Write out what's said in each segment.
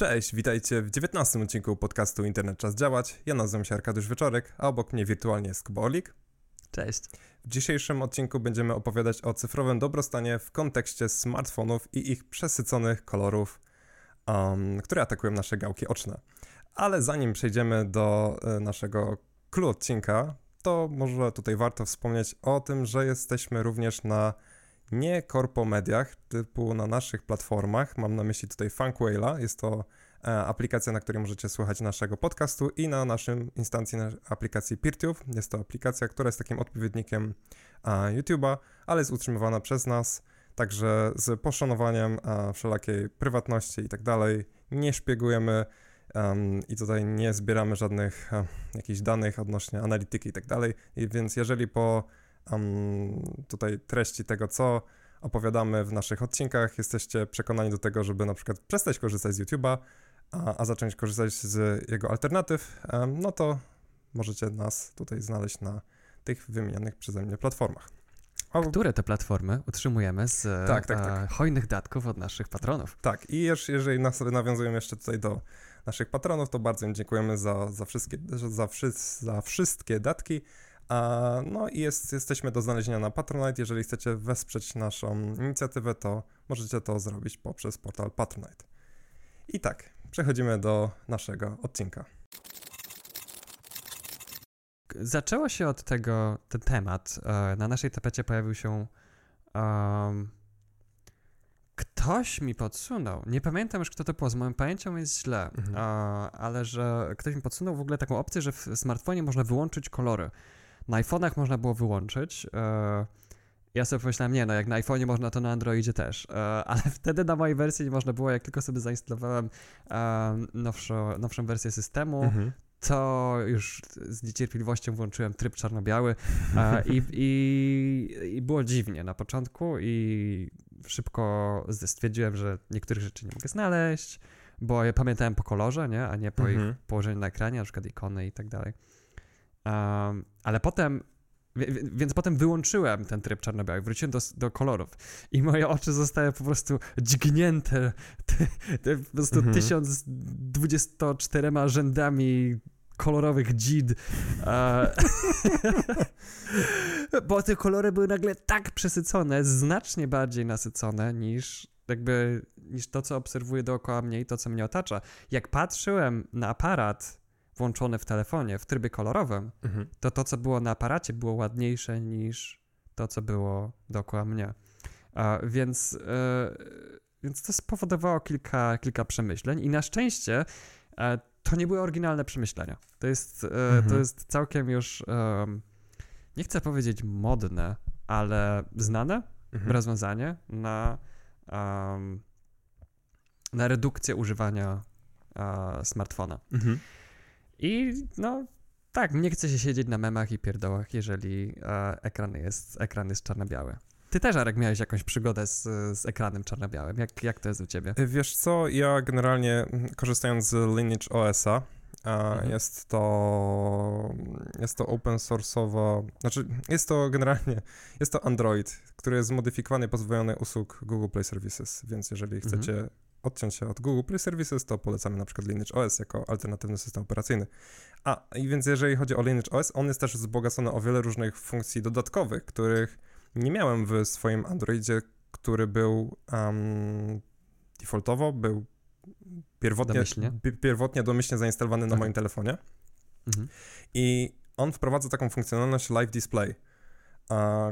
Cześć, witajcie w 19 odcinku podcastu Internet Czas Działać. Ja nazywam się Arkadiusz Wieczorek, a obok mnie wirtualnie jest Kubolik. Cześć. W dzisiejszym odcinku będziemy opowiadać o cyfrowym dobrostanie w kontekście smartfonów i ich przesyconych kolorów, um, które atakują nasze gałki oczne. Ale zanim przejdziemy do e, naszego clue odcinka, to może tutaj warto wspomnieć o tym, że jesteśmy również na nie korpo mediach, typu na naszych platformach. Mam na myśli tutaj Funkwayla. Jest to e, aplikacja, na której możecie słuchać naszego podcastu i na naszym instancji na aplikacji PeerTube. Jest to aplikacja, która jest takim odpowiednikiem e, YouTube'a, ale jest utrzymywana przez nas, także z poszanowaniem e, wszelakiej prywatności i tak dalej. Nie szpiegujemy um, i tutaj nie zbieramy żadnych um, jakichś danych odnośnie analityki i tak dalej. Więc jeżeli po um, tutaj treści tego, co opowiadamy w naszych odcinkach, jesteście przekonani do tego, żeby na przykład przestać korzystać z YouTube'a, a, a zacząć korzystać z jego alternatyw, um, no to możecie nas tutaj znaleźć na tych wymienionych przeze mnie platformach. O... Które te platformy utrzymujemy z tak, tak, tak. hojnych datków od naszych patronów. Tak, i jeżeli nas, nawiązujemy jeszcze tutaj do naszych patronów, to bardzo im dziękujemy za, za, wszystkie, za, za wszystkie datki. No i jest, jesteśmy do znalezienia na Patronite. Jeżeli chcecie wesprzeć naszą inicjatywę, to możecie to zrobić poprzez portal Patronite. I tak, przechodzimy do naszego odcinka. Zaczęło się od tego, ten temat. E, na naszej tapecie pojawił się um, Ktoś mi podsunął, nie pamiętam już kto to było, z moją pamięcią jest źle, mhm. ale że ktoś mi podsunął w ogóle taką opcję, że w smartfonie można wyłączyć kolory. Na iPhone'ach można było wyłączyć. E, ja sobie pomyślałem, nie no, jak na iPhone'ie można, to na Androidzie też. E, ale wtedy na mojej wersji nie można było, jak tylko sobie zainstalowałem e, nowszą, nowszą wersję systemu, mhm to już z niecierpliwością włączyłem tryb czarno-biały i, i, i, było dziwnie na początku i szybko stwierdziłem, że niektórych rzeczy nie mogę znaleźć, bo ja pamiętałem po kolorze, nie, a nie po mhm. ich położeniu na ekranie, na przykład ikony i tak dalej. Um, ale potem, więc potem wyłączyłem ten tryb czarno-biały, wróciłem do, do kolorów i moje oczy zostały po prostu dźgnięte te, te po prostu mhm. 1024 rzędami kolorowych dzid. Bo te kolory były nagle tak przesycone, znacznie bardziej nasycone niż jakby niż to, co obserwuję dookoła mnie i to, co mnie otacza. Jak patrzyłem na aparat włączone w telefonie w trybie kolorowym, mhm. to to, co było na aparacie, było ładniejsze niż to, co było dookoła mnie. A, więc, e, więc to spowodowało kilka, kilka przemyśleń i na szczęście e, to nie były oryginalne przemyślenia. To jest, e, mhm. to jest całkiem już, nie chcę powiedzieć modne, ale znane mhm. rozwiązanie na, na redukcję używania smartfona. Mhm. I no, tak, nie chce się siedzieć na memach i pierdołach, jeżeli e, ekran, jest, ekran jest czarno-biały. Ty też, Arek, miałeś jakąś przygodę z, z ekranem czarno-białym. Jak, jak to jest u ciebie? Wiesz co, ja generalnie korzystając z Lineage OS-a, mhm. jest to jest to open source'owa, znaczy jest to generalnie, jest to Android, który jest zmodyfikowany pozbawiony usług Google Play Services, więc jeżeli mhm. chcecie mhm odciąć się od Google Play Services, to polecamy na przykład Lineage OS jako alternatywny system operacyjny. A, i więc jeżeli chodzi o Lineage OS, on jest też wzbogacony o wiele różnych funkcji dodatkowych, których nie miałem w swoim Androidzie, który był um, defaultowo, był pierwotnie domyślnie, pierwotnie domyślnie zainstalowany na moim telefonie. Mhm. I on wprowadza taką funkcjonalność Live Display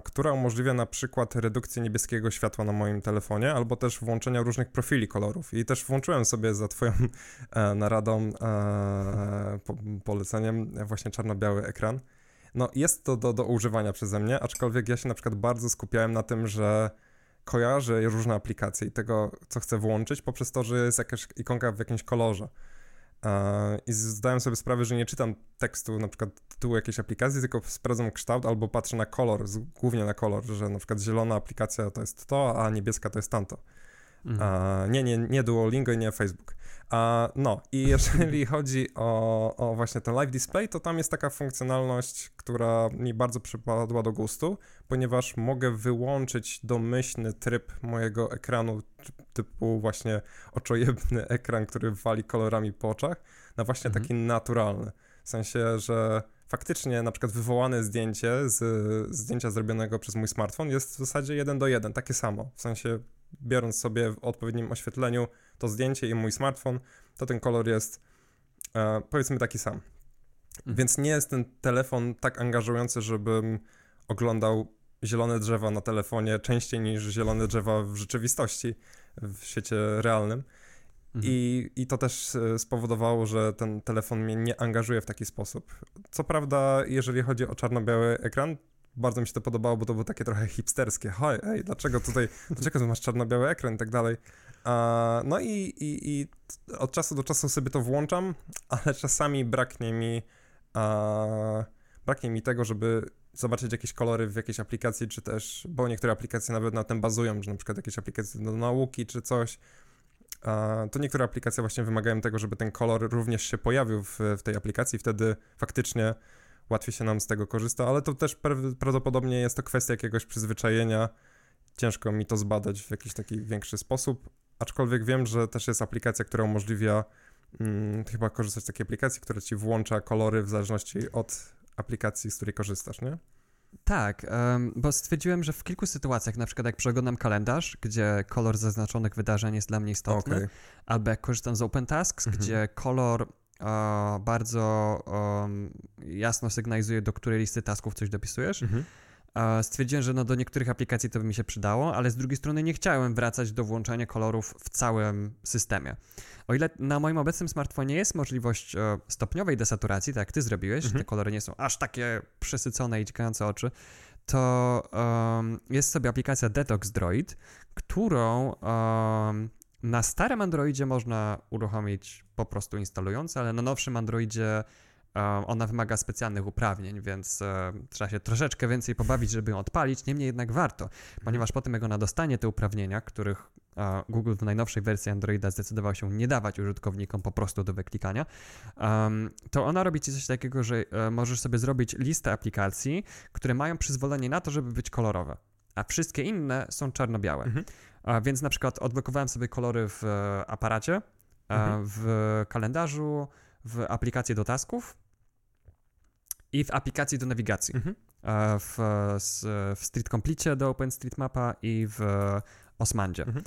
która umożliwia na przykład redukcję niebieskiego światła na moim telefonie, albo też włączenia różnych profili kolorów. I też włączyłem sobie za twoją e, naradą, e, po, poleceniem właśnie czarno-biały ekran. No jest to do, do używania przeze mnie, aczkolwiek ja się na przykład bardzo skupiałem na tym, że kojarzę różne aplikacje i tego, co chcę włączyć, poprzez to, że jest jakaś ikonka w jakimś kolorze. I zdałem sobie sprawę, że nie czytam tekstu, na przykład tytułu jakiejś aplikacji, tylko sprawdzam kształt albo patrzę na kolor, głównie na kolor, że na przykład zielona aplikacja to jest to, a niebieska to jest tamto. Mhm. nie, nie, nie Duolingo i nie Facebook. A, no i jeżeli chodzi o, o właśnie ten live display, to tam jest taka funkcjonalność, która mi bardzo przypadła do gustu, ponieważ mogę wyłączyć domyślny tryb mojego ekranu, typu właśnie oczojebny ekran, który wali kolorami po oczach, na właśnie mhm. taki naturalny. W sensie, że faktycznie na przykład wywołane zdjęcie z zdjęcia zrobionego przez mój smartfon jest w zasadzie jeden do jeden, takie samo. W sensie biorąc sobie w odpowiednim oświetleniu to zdjęcie i mój smartfon, to ten kolor jest e, powiedzmy taki sam. Mhm. Więc nie jest ten telefon tak angażujący, żebym oglądał zielone drzewa na telefonie częściej niż zielone drzewa w rzeczywistości, w świecie realnym. Mhm. I, I to też e, spowodowało, że ten telefon mnie nie angażuje w taki sposób. Co prawda, jeżeli chodzi o czarno-biały ekran, bardzo mi się to podobało, bo to było takie trochę hipsterskie. Hej, ej, dlaczego tutaj, dlaczego tu masz czarno-biały ekran i tak dalej. No i, i, i, od czasu do czasu sobie to włączam, ale czasami braknie mi, braknie mi tego, żeby zobaczyć jakieś kolory w jakiejś aplikacji, czy też, bo niektóre aplikacje nawet na tym bazują, że na przykład jakieś aplikacje do nauki, czy coś, to niektóre aplikacje właśnie wymagają tego, żeby ten kolor również się pojawił w, w tej aplikacji, wtedy faktycznie łatwiej się nam z tego korzysta, ale to też prawdopodobnie jest to kwestia jakiegoś przyzwyczajenia. Ciężko mi to zbadać w jakiś taki większy sposób, aczkolwiek wiem, że też jest aplikacja, która umożliwia hmm, chyba korzystać z takiej aplikacji, która ci włącza kolory w zależności od aplikacji, z której korzystasz, nie? Tak, bo stwierdziłem, że w kilku sytuacjach, na przykład jak przeglądam kalendarz, gdzie kolor zaznaczonych wydarzeń jest dla mnie istotny, okay. albo jak korzystam z Open Tasks, mhm. gdzie kolor bardzo um, jasno sygnalizuje, do której listy tasków coś dopisujesz. Mhm. Stwierdziłem, że no do niektórych aplikacji to by mi się przydało, ale z drugiej strony nie chciałem wracać do włączania kolorów w całym systemie. O ile na moim obecnym smartfonie jest możliwość e, stopniowej desaturacji, tak jak ty zrobiłeś, mhm. te kolory nie są aż takie przesycone i ciekające oczy, to um, jest sobie aplikacja Detox Droid, którą um, na starym Androidzie można uruchomić po prostu instalując, ale na nowszym Androidzie ona wymaga specjalnych uprawnień, więc um, trzeba się troszeczkę więcej pobawić, żeby ją odpalić. Niemniej jednak warto, mhm. ponieważ potem jak ona dostanie te uprawnienia, których Google w najnowszej wersji Androida zdecydował się nie dawać użytkownikom po prostu do wyklikania, to ona robi ci coś takiego, że um, możesz sobie zrobić listę aplikacji, które mają przyzwolenie na to, żeby być kolorowe, a wszystkie inne są czarno-białe. Mhm. Więc na przykład odblokowałem sobie kolory w e, aparacie, e, mhm. w kalendarzu, w aplikacji do tasków i w aplikacji do nawigacji. Mhm. E, w, w Street Complete do OpenStreetMapa i w Osmandzie. Mhm.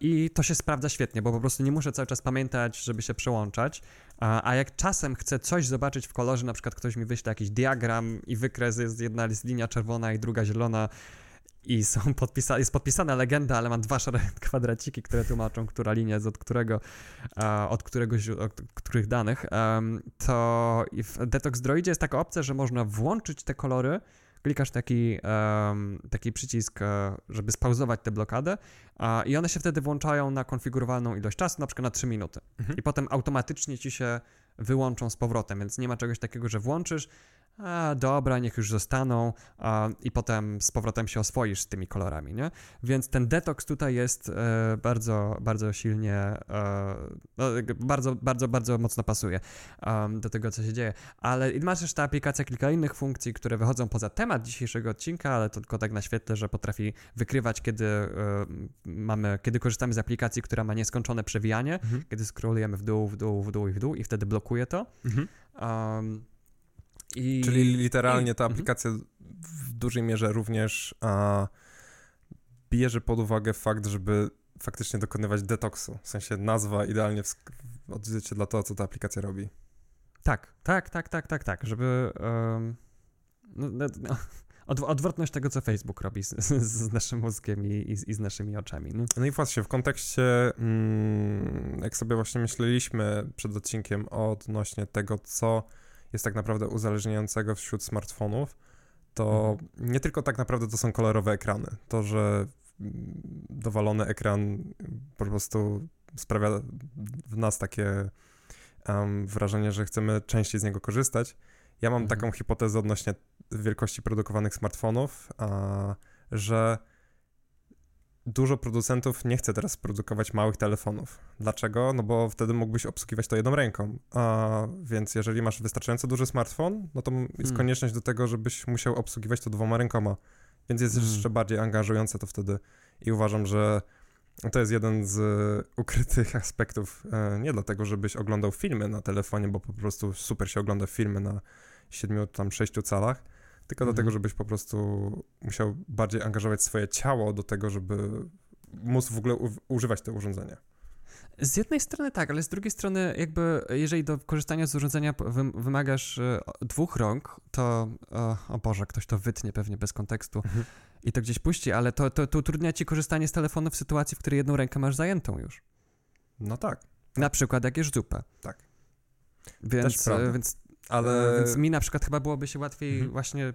I to się sprawdza świetnie, bo po prostu nie muszę cały czas pamiętać, żeby się przełączać. A jak czasem chcę coś zobaczyć w kolorze, na przykład ktoś mi wyśle jakiś diagram i wykres jest jedna jest linia czerwona i druga zielona, i są podpisa jest podpisana legenda, ale mam dwa szare kwadraciki, które tłumaczą, która linia jest od którego, od którego od których danych, to w Detox Droidzie jest taka opcja, że można włączyć te kolory, klikasz taki, taki przycisk, e, żeby spauzować tę blokadę i one się wtedy włączają na konfigurowalną ilość czasu, na przykład na 3 minuty. Mhm. I potem automatycznie ci się wyłączą z powrotem, więc nie ma czegoś takiego, że włączysz, a dobra, niech już zostaną a, i potem z powrotem się oswoisz z tymi kolorami, nie? Więc ten detoks tutaj jest e, bardzo, bardzo silnie, e, no, bardzo, bardzo, bardzo mocno pasuje um, do tego, co się dzieje. Ale masz też ta aplikacja kilka innych funkcji, które wychodzą poza temat dzisiejszego odcinka, ale to tylko tak na świetle, że potrafi wykrywać, kiedy e, mamy, kiedy korzystamy z aplikacji, która ma nieskończone przewijanie, mhm. kiedy scrollujemy w dół, w dół, w dół i w dół i wtedy blokuje to. Mhm. Um, i, Czyli literalnie ta mhm. aplikacja w dużej mierze również a, bierze pod uwagę fakt, żeby faktycznie dokonywać detoksu. W sensie nazwa idealnie odzwierciedla to, co ta aplikacja robi. Tak, tak, tak, tak, tak, tak, żeby... Um, no, no, no odwrotność tego, co Facebook robi z, z naszym mózgiem i, i, i, z naszymi oczami. No, no i właśnie, w kontekście, mm, jak sobie właśnie myśleliśmy przed odcinkiem odnośnie tego, co jest tak naprawdę uzależniającego wśród smartfonów, to mhm. nie tylko tak naprawdę to są kolorowe ekrany. To, że dowalony ekran po prostu sprawia w nas takie um, wrażenie, że chcemy częściej z niego korzystać. Ja mam mhm. taką hipotezę odnośnie wielkości produkowanych smartfonów, a, że dużo producentów nie chce teraz produkować małych telefonów. Dlaczego? No bo wtedy mógłbyś obsługiwać to jedną ręką. A więc jeżeli masz wystarczająco duży smartfon, no to jest Hmm. konieczność do tego, żebyś musiał obsługiwać to dwoma rękoma. Więc jest Mm. jeszcze bardziej angażujące to wtedy. I uważam, że to jest jeden z e, ukrytych aspektów. E, nie dlatego, żebyś oglądał filmy na telefonie, bo po prostu super się ogląda filmy na siedmiu, tam sześciu calach, tylko Mhm. dlatego, żebyś po prostu musiał bardziej angażować swoje ciało do tego, żeby móc w ogóle używać tego urządzenia. Z jednej strony tak, ale z drugiej strony jakby jeżeli do korzystania z urządzenia wymagasz e, dwóch rąk, to o, o Boże, ktoś to wytnie pewnie bez kontekstu Mhm. i to gdzieś puści, ale to, to, to utrudnia ci korzystanie z telefonu w sytuacji, w której jedną rękę masz zajętą już. No tak, Na przykład jak jesz zupę. Tak. Więc, e, więc, ale... e, więc mi na przykład chyba byłoby się łatwiej Mhm. właśnie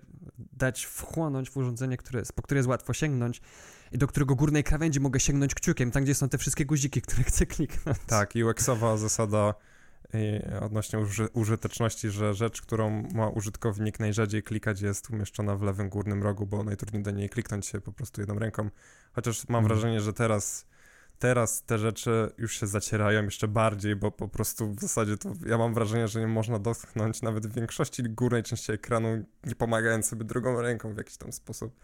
dać wchłonąć w urządzenie, które, po które jest łatwo sięgnąć i do którego górnej krawędzi mogę sięgnąć kciukiem, tam gdzie są te wszystkie guziki, które chcę kliknąć. Tak, UX-owa zasada y, odnośnie uży użyteczności, że rzecz, którą ma użytkownik najrzadziej klikać jest umieszczona w lewym górnym rogu, bo najtrudniej do niej kliknąć się po prostu jedną ręką. Chociaż mam Mhm. wrażenie, że teraz teraz te rzeczy już się zacierają jeszcze bardziej, bo po prostu w zasadzie to ja mam wrażenie, że nie można dotknąć nawet w większości górnej części ekranu, nie pomagając sobie drugą ręką w jakiś tam sposób.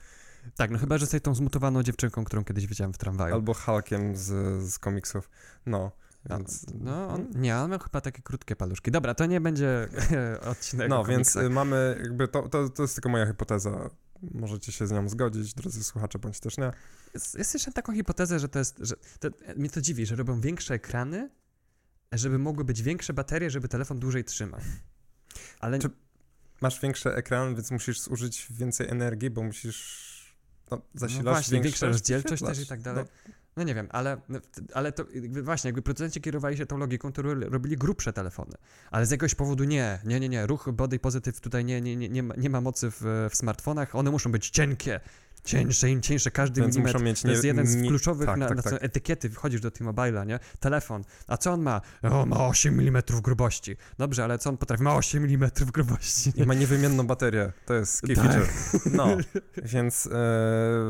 Tak, no chyba, że jesteś tą zmutowaną dziewczynką, którą kiedyś widziałem w tramwaju. Albo Hulkiem z, z komiksów. No, więc... No, on, nie, on miał chyba takie krótkie paluszki. Dobra, to nie będzie odcinek No, więc y, mamy jakby, to, to, to jest tylko moja hipoteza. Możecie się z nią zgodzić, drodzy słuchacze, bądź też nie. Jest, jeszcze taką hipotezę, że to jest, że to, mnie to dziwi, że robią większe ekrany, żeby mogły być większe baterie, żeby telefon dłużej trzymał. Ale Czy- Masz większy ekran, więc musisz zużyć więcej energii, bo musisz no, zasilasz no właśnie, większa rozdzielczość też i tak dalej. No, No nie wiem, ale, ale to właśnie, jakby producenci kierowali się tą logiką, to ro- robili grubsze telefony. Ale z jakiegoś powodu nie, nie, nie, nie. Ruch body positive tutaj nie, nie, nie, nie, ma, nie ma mocy w, w smartfonach. One muszą być cienkie. Cieńsze, im cieńsze każdy Więc milimetr. muszą mieć To jest nie- jeden z nie- kluczowych tak, na, tak, na co tak. etykiety. Wchodzisz do T-Mobile'a, nie? Telefon. A co on ma? O, ma 8 mm grubości. Dobrze, ale co on potrafi? Ma 8 mm grubości. I ma niewymienną baterię. To jest key Tak. feature. No, więc e,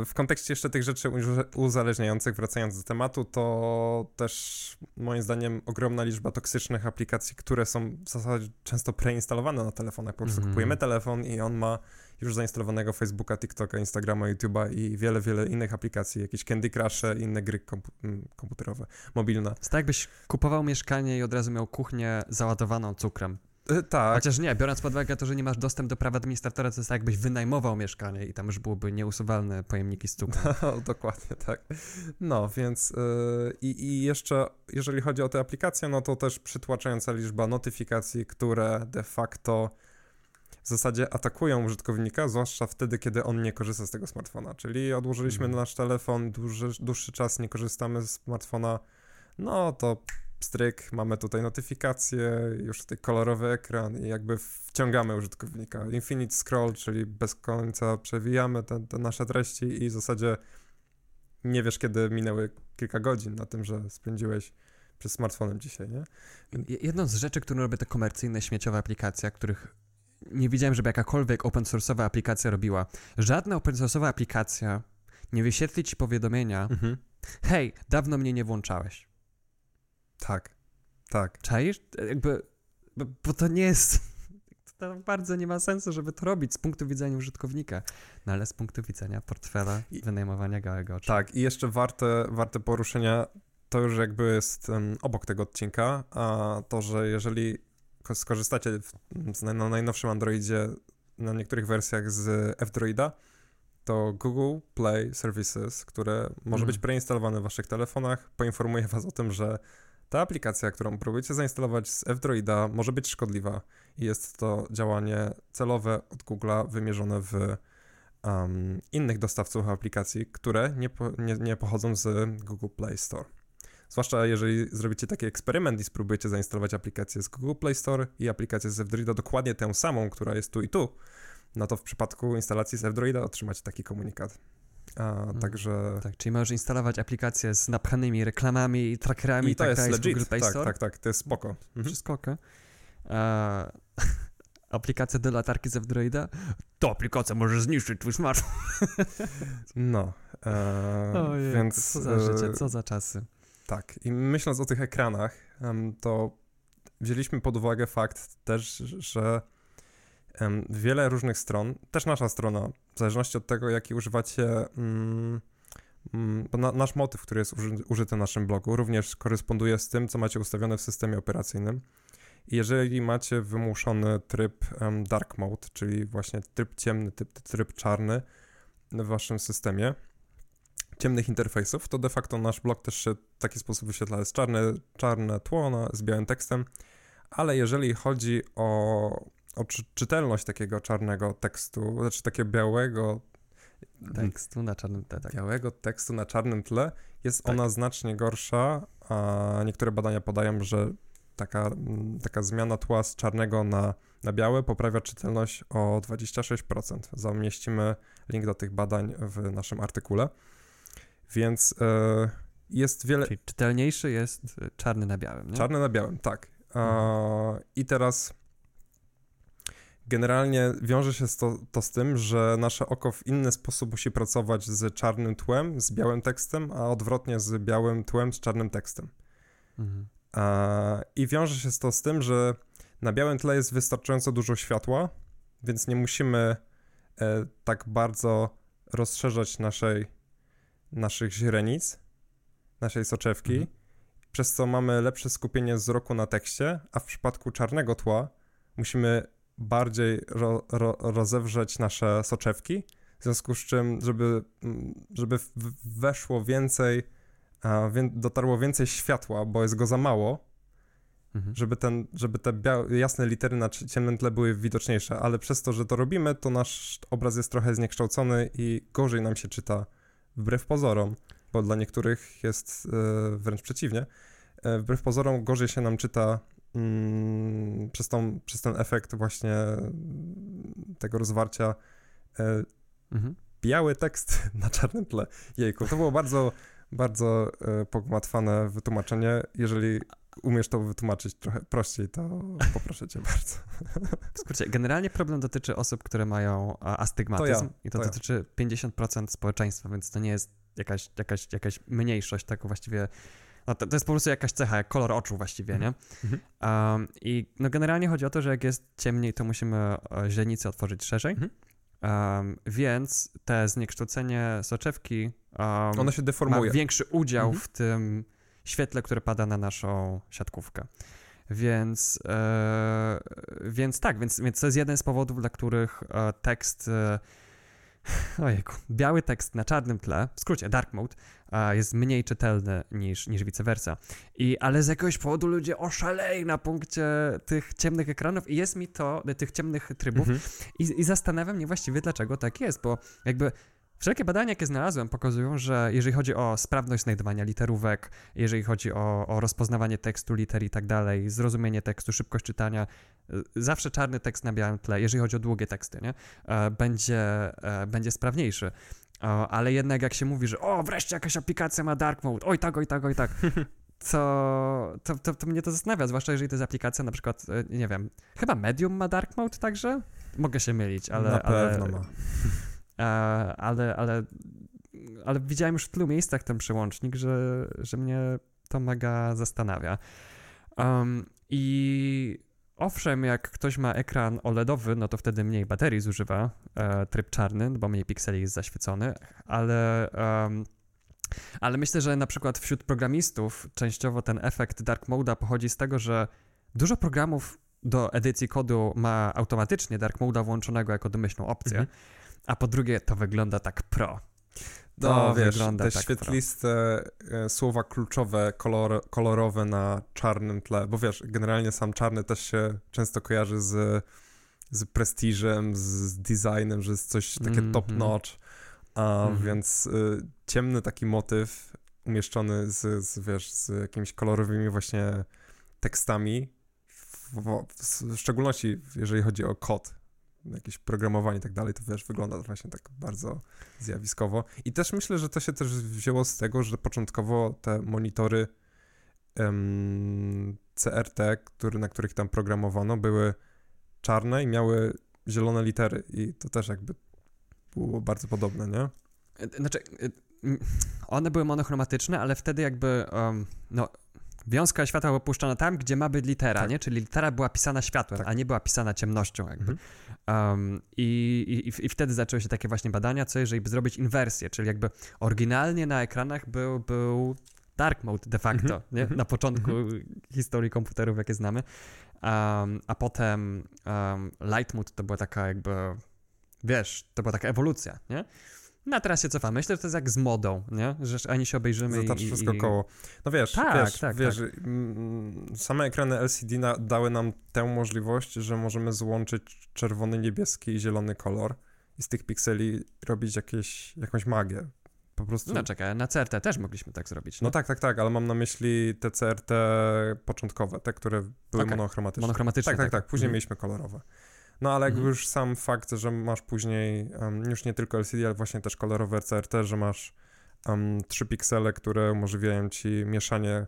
w kontekście jeszcze tych rzeczy uzależniających, wracając do tematu, to też moim zdaniem ogromna liczba toksycznych aplikacji, które są w zasadzie często preinstalowane na telefonach. Po prostu Mhm. kupujemy telefon i on ma już zainstalowanego Facebooka, TikToka, Instagrama, YouTube'a i wiele, wiele innych aplikacji, jakieś Candy Crusze i inne gry kompu- m, komputerowe, mobilne. To tak jakbyś kupował mieszkanie i od razu miał kuchnię załadowaną cukrem. E, tak, Chociaż nie, biorąc pod uwagę to, że nie masz dostęp do prawa administratora, to jest tak jakbyś wynajmował mieszkanie i tam już byłoby nieusuwalne pojemniki z cukrem. No, dokładnie tak. No, więc yy, i, i jeszcze, jeżeli chodzi o te aplikacje, no to też przytłaczająca liczba notyfikacji, które de facto w zasadzie atakują użytkownika, zwłaszcza wtedy, kiedy on nie korzysta z tego smartfona. Czyli odłożyliśmy Mhm. nasz telefon, dłuży, dłuższy czas nie korzystamy z smartfona, no to stryk, mamy tutaj notyfikacje, już tutaj kolorowy ekran i jakby wciągamy użytkownika. Infinite scroll, czyli bez końca przewijamy te, te nasze treści i w zasadzie nie wiesz, kiedy minęły kilka godzin na tym, że spędziłeś przez smartfonem dzisiaj, nie? Je- Jedną z rzeczy, którą robią te komercyjne, śmieciowe aplikacje, których nie widziałem, żeby jakakolwiek open source'owa aplikacja robiła. Żadna open source'owa aplikacja nie wyświetli ci powiadomienia, Mhm. hej, dawno mnie nie włączałeś. Tak, tak. Czaisz? Jakby, bo, bo to nie jest... To bardzo nie ma sensu, żeby to robić z punktu widzenia użytkownika, no ale z punktu widzenia portfela I- wynajmowania gałego oczu. Tak, i jeszcze warte, warte poruszenia, to już jakby jest em, obok tego odcinka, a to, że jeżeli skorzystacie w, na najnowszym Androidzie, na niektórych wersjach z F-Droida, to Google Play Services, które może Mhm. być preinstalowane w waszych telefonach, poinformuje was o tym, że ta aplikacja, którą próbujecie zainstalować z F-Droida, może być szkodliwa i jest to działanie celowe od Google'a wymierzone w um, innych dostawców aplikacji, które nie, po, nie, nie pochodzą z Google Play Store. Zwłaszcza jeżeli zrobicie taki eksperyment i spróbujecie zainstalować aplikację z Google Play Store i aplikację z F-Droida, dokładnie tę samą, która jest tu i tu, no to w przypadku instalacji z F-Droida otrzymacie taki komunikat. A, Także... Tak, czyli możesz instalować aplikacje z napchanymi reklamami i trackerami i, to tak jest legit, Google Play tak, Store. tak, tak, to jest spoko. Mhm. Wszystko ok. E, aplikacja do latarki z Androida, to aplikacja może zniszczyć twój smartfon. No, e, Ojej, więc... co za życie, e, co za czasy. Tak, i myśląc o tych ekranach, to wzięliśmy pod uwagę fakt też, że wiele różnych stron, też nasza strona, w zależności od tego, jaki używacie, mm, mm, nasz motyw, który jest uży, użyty w naszym blogu, również koresponduje z tym, co macie ustawione w systemie operacyjnym. I jeżeli macie wymuszony tryb dark mode, czyli właśnie tryb ciemny, tryb, tryb czarny w waszym systemie, ciemnych interfejsów, to de facto nasz blok też się w taki sposób wyświetla. Jest czarne, czarne tło na, z białym tekstem, ale jeżeli chodzi o, o czy, czytelność takiego czarnego tekstu, znaczy takiego białego Tekstu na czarnym tle, tak. białego tekstu na czarnym tle, jest Tak. ona znacznie gorsza, a niektóre badania podają, że taka, taka zmiana tła z czarnego na, na białe poprawia czytelność o 26%. Zamieścimy link do tych badań w naszym artykule. Więc e, jest wiele... Czyli czytelniejszy jest y, czarny na białym, nie? Czarne na białym, tak. Mhm. I teraz generalnie wiąże się to, to z tym, że nasze oko w inny sposób musi pracować z czarnym tłem, z białym tekstem, a odwrotnie z białym tłem, z czarnym tekstem. Mhm. A, I wiąże się to z tym, że na białym tle jest wystarczająco dużo światła, więc nie musimy e, tak bardzo rozszerzać naszej, naszych źrenic, naszej soczewki, Mhm. przez co mamy lepsze skupienie wzroku na tekście, a w przypadku czarnego tła musimy bardziej ro, ro, rozewrzeć nasze soczewki, w związku z czym, żeby, mm, żeby weszło więcej, dotarło więcej światła, bo jest go za mało, Mhm. żeby, ten, żeby te bia- jasne litery na cie- ciemnym tle były widoczniejsze, ale przez to, że to robimy, to nasz obraz jest trochę zniekształcony i gorzej nam się czyta wbrew pozorom, bo dla niektórych jest e, wręcz przeciwnie. E, wbrew pozorom gorzej się nam czyta mm, przez, tą, przez ten efekt właśnie mm, tego rozwarcia e, Mhm. biały tekst na czarnym tle. Jejku, to było bardzo, bardzo pogmatwane wytłumaczenie. Jeżeli umiesz to wytłumaczyć trochę prościej, to poproszę cię bardzo. W skrócie, generalnie problem dotyczy osób, które mają astygmatyzm To ja, i to, to ja. dotyczy 50% społeczeństwa, więc to nie jest jakaś, jakaś, jakaś mniejszość, tak właściwie no to, to jest po prostu jakaś cecha, jak kolor oczu właściwie, nie? Mhm. Um, I no generalnie chodzi o to, że jak jest ciemniej, to musimy e, źrenice otworzyć szerzej, Mhm. um, więc te zniekształcenie soczewki um, Ono się ma deformuje. większy udział Mhm. w tym świetle, które pada na naszą siatkówkę. Więc, e, więc tak, więc, więc to jest jeden z powodów, dla których e, tekst, e, ojejku, biały tekst na czarnym tle, w skrócie dark mode, e, jest mniej czytelny niż, niż vice versa. I, ale z jakiegoś powodu ludzie oszaleli na punkcie tych ciemnych ekranów i jest mi to, tych ciemnych trybów, Mhm. i, I zastanawiam mnie właściwie, dlaczego tak jest, bo jakby wszelkie badania, jakie znalazłem, pokazują, że jeżeli chodzi o sprawność znajdowania literówek, jeżeli chodzi o, o rozpoznawanie tekstu, liter i tak dalej, zrozumienie tekstu, szybkość czytania, y, zawsze czarny tekst na białym tle, jeżeli chodzi o długie teksty, nie? E, będzie, e, będzie sprawniejszy. O, ale jednak jak się mówi, że o, wreszcie jakaś aplikacja ma dark mode, oj tak, oj tak, oj tak, to, to, to, to mnie to zastanawia, zwłaszcza jeżeli to jest aplikacja na przykład, e, nie wiem, chyba Medium ma dark mode także? Mogę się mylić, ale... Na ale, pewno ma. E, ale, ale, ale widziałem już w tylu miejscach ten przełącznik, że, że mnie to mega zastanawia. Um, I owszem, jak ktoś ma ekran OLEDowy, no to wtedy mniej baterii zużywa e, tryb czarny, no bo mniej pikseli jest zaświecony, ale, em, ale myślę, że na przykład wśród programistów częściowo ten efekt dark mode'a pochodzi z tego, że dużo programów do edycji kodu ma automatycznie dark mode'a włączonego jako domyślną opcję, Mhm. A po drugie to wygląda tak pro. To No wiesz, wygląda te tak świetliste e, słowa kluczowe, kolor, kolorowe na czarnym tle, bo wiesz, generalnie sam czarny też się często kojarzy z, z prestiżem, z, designem, że jest coś takie Mhm. top notch, a Mhm. więc y, ciemny taki motyw umieszczony z, z, wiesz, z jakimiś kolorowymi właśnie tekstami, w, w, w szczególności jeżeli chodzi o kod, jakieś programowanie i tak dalej, to wiesz, wygląda to właśnie tak bardzo zjawiskowo. I też myślę, że to się też wzięło z tego, że początkowo te monitory em, CRT, który, na których tam programowano, były czarne i miały zielone litery i to też jakby było bardzo podobne, nie? E, znaczy, e, one były monochromatyczne, ale wtedy jakby, um, no, wiązka światła była puszczona tam, gdzie ma być litera, tak. nie? Czyli litera była pisana światłem, tak. a nie była pisana ciemnością jakby. Mhm. Um, i, i, I wtedy zaczęły się takie właśnie badania, co jeżeli by zrobić inwersję, czyli jakby oryginalnie na ekranach był, był dark mode de facto, mm -hmm. nie? Mhm. na początku mm -hmm. historii komputerów, jakie znamy, um, a potem um, light mode to była taka jakby, wiesz, to była taka ewolucja, nie? No a teraz się cofamy. Myślę, że to jest jak z modą, nie? Że ani się obejrzymy Zatacz i... wszystko i... koło. No wiesz, tak, wiesz, tak, wiesz tak. Mm, same ekrany LCD na, dały nam tę możliwość, że możemy złączyć czerwony, niebieski i zielony kolor i z tych pikseli robić jakieś, jakąś magię. Po prostu... No czekaj, na CRT też mogliśmy tak zrobić. No, no tak, tak, tak, ale mam na myśli te CRT początkowe, te, które były okay. monochromatyczne. Monochromatyczne. Tak, tak, tak, tak. Później mm. mieliśmy kolorowe. No ale mhm. już sam fakt, że masz później um, już nie tylko LCD, ale właśnie też kolorowe CRT, że masz um, trzy piksele, które umożliwiają ci mieszanie,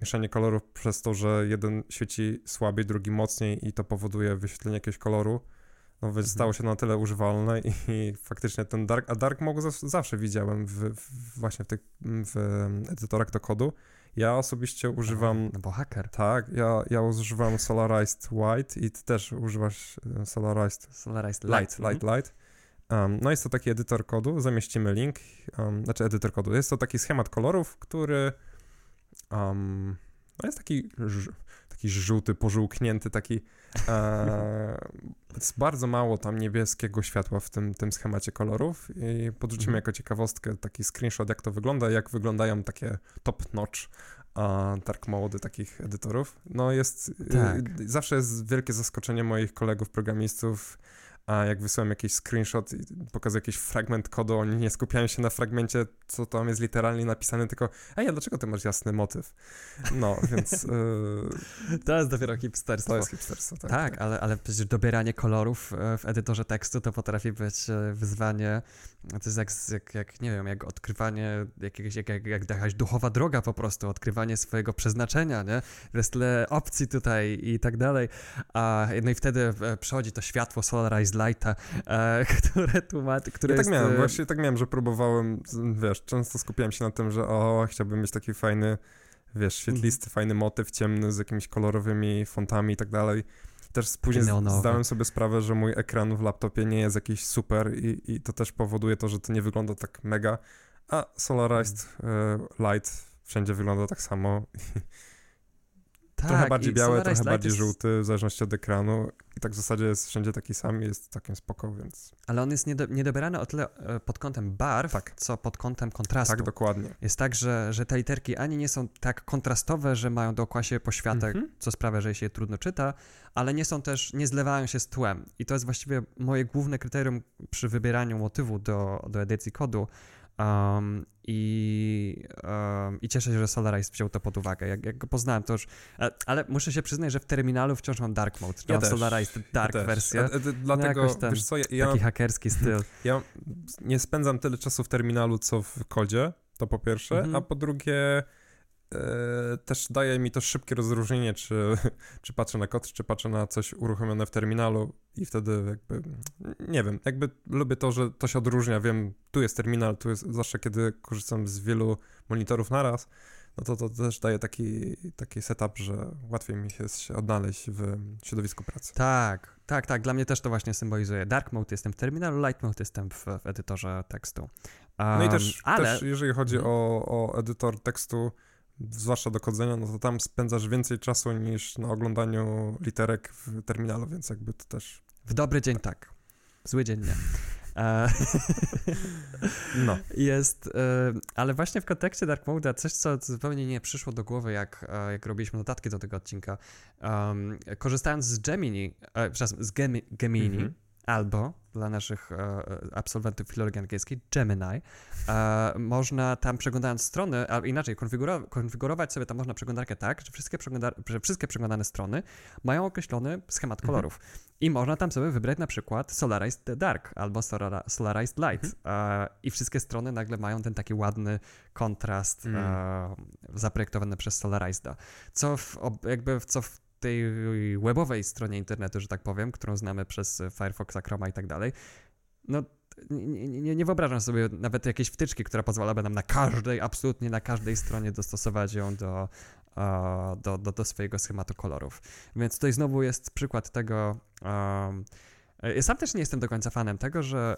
mieszanie kolorów przez to, że jeden świeci słabiej, drugi mocniej i to powoduje wyświetlenie jakiegoś koloru. No mhm. stało się na tyle używalne i, i, faktycznie ten dark, a dark mode zawsze widziałem w, w, właśnie w tych w edytorach do kodu ja osobiście używam... No bo haker. Tak, ja, ja używam Solarized White i ty też używasz e, Solarized... Solarized Light. Light, Light, mhm. Light. Um, no jest to taki edytor kodu, zamieścimy link, um, znaczy edytor kodu. Jest to taki schemat kolorów, który um, no jest taki, taki żółty, pożółknięty, taki e, jest bardzo mało tam niebieskiego światła w tym, tym schemacie kolorów i podrzucimy mhm. jako ciekawostkę taki screenshot, jak to wygląda, jak wyglądają takie top-notch dark mode takich edytorów. No jest, y, tak. zawsze jest wielkie zaskoczenie moich kolegów programistów, a jak wysyłam jakiś screenshot i pokazuję jakiś fragment kodu, oni nie skupiają się na fragmencie, co tam jest literalnie napisane, tylko ej, a dlaczego ty masz jasny motyw? No, więc... Yy... To jest dopiero hipsterstwo. To jest hipsterstwo, tak. Tak, tak. Ale, ale przecież dobieranie kolorów e, w edytorze tekstu to potrafi być e, wyzwanie, to jest jak, jak, jak nie wiem, jak odkrywanie jakiegoś, jak, jak, jak jakaś duchowa droga po prostu, odkrywanie swojego przeznaczenia, nie? Jest tyle opcji tutaj i tak dalej, a no i wtedy przychodzi to światło Lighta, e, które tłumaczy, które ja tak jest... miałem, e, właśnie tak miałem, że próbowałem, wiesz, często skupiałem się na tym, że o, chciałbym mieć taki fajny, wiesz, świetlisty, mm. fajny motyw ciemny z jakimiś kolorowymi fontami i tak dalej. Też później zdałem sobie sprawę, że mój ekran w laptopie nie jest jakiś super i, i to też powoduje to, że to nie wygląda tak mega, a Solarized mm. Light wszędzie wygląda tak samo tak, trochę bardziej biały, trochę bardziej jest... żółty, w zależności od ekranu. I tak w zasadzie jest wszędzie taki sam jest takim spoko, więc... Ale on jest niedo, niedobierany o tyle e, pod kątem barw, tak. co pod kątem kontrastu. Tak, dokładnie. Jest tak, że, że te literki ani nie są tak kontrastowe, że mają dookoła siebie poświatek, mm -hmm. co sprawia, że się je trudno czyta, ale nie są też, nie zlewają się z tłem. I to jest właściwie moje główne kryterium przy wybieraniu motywu do, do edycji kodu, Um, i, um, I cieszę się, że Solaris wziął to pod uwagę. Jak, jak go poznałem, to już. E, ale muszę się przyznać, że w terminalu wciąż mam Dark Mode. Ja mam Solaris Dark ja wersję. A, a, a, dlatego, no ten, wiesz co, ja, ja, taki hakerski styl. Ja nie spędzam tyle czasu w terminalu, co w kodzie, to po pierwsze, mhm. a po drugie E, też daje mi to szybkie rozróżnienie, czy, czy patrzę na kod, czy patrzę na coś uruchomione w terminalu i wtedy jakby, nie wiem, jakby lubię to, że to się odróżnia, wiem, tu jest terminal, tu jest, zawsze kiedy korzystam z wielu monitorów naraz, no to to też daje taki, taki setup, że łatwiej mi się odnaleźć w środowisku pracy. Tak, tak, tak, dla mnie też to właśnie symbolizuje. Dark mode jestem w terminalu, light mode jestem w, w edytorze tekstu. Um, no i też, ale... też jeżeli chodzi mhm. o, o edytor tekstu, zwłaszcza do kodzenia, no to tam spędzasz więcej czasu niż na oglądaniu literek w terminalu, więc jakby to też... W dobry dzień tak, w zły dzień nie. E, no. Jest, e, ale właśnie w kontekście Dark Mode coś, co zupełnie nie przyszło do głowy, jak, e, jak robiliśmy notatki do tego odcinka. Um, korzystając z Gemini, e, przepraszam, z Gemi, Gemini, mm -hmm albo dla naszych e, absolwentów filologii angielskiej Gemini. E, można tam przeglądając strony, a inaczej konfiguro konfigurować sobie tam można przeglądarkę tak, że wszystkie, że wszystkie przeglądane strony mają określony schemat mhm. kolorów. I można tam sobie wybrać na przykład Solarized Dark albo Solarized Light. Mhm. E, I wszystkie strony nagle mają ten taki ładny kontrast mm. zaprojektowany przez Solarizeda. Co w, jakby co w tej webowej stronie internetu, że tak powiem, którą znamy przez Firefoxa, Chroma i tak dalej, no nie, nie, nie, wyobrażam sobie nawet jakiejś wtyczki, która pozwalałaby nam na każdej, absolutnie na każdej stronie dostosować ją do, do, do, do swojego schematu kolorów. Więc tutaj znowu jest przykład tego. Ja sam też nie jestem do końca fanem tego, że,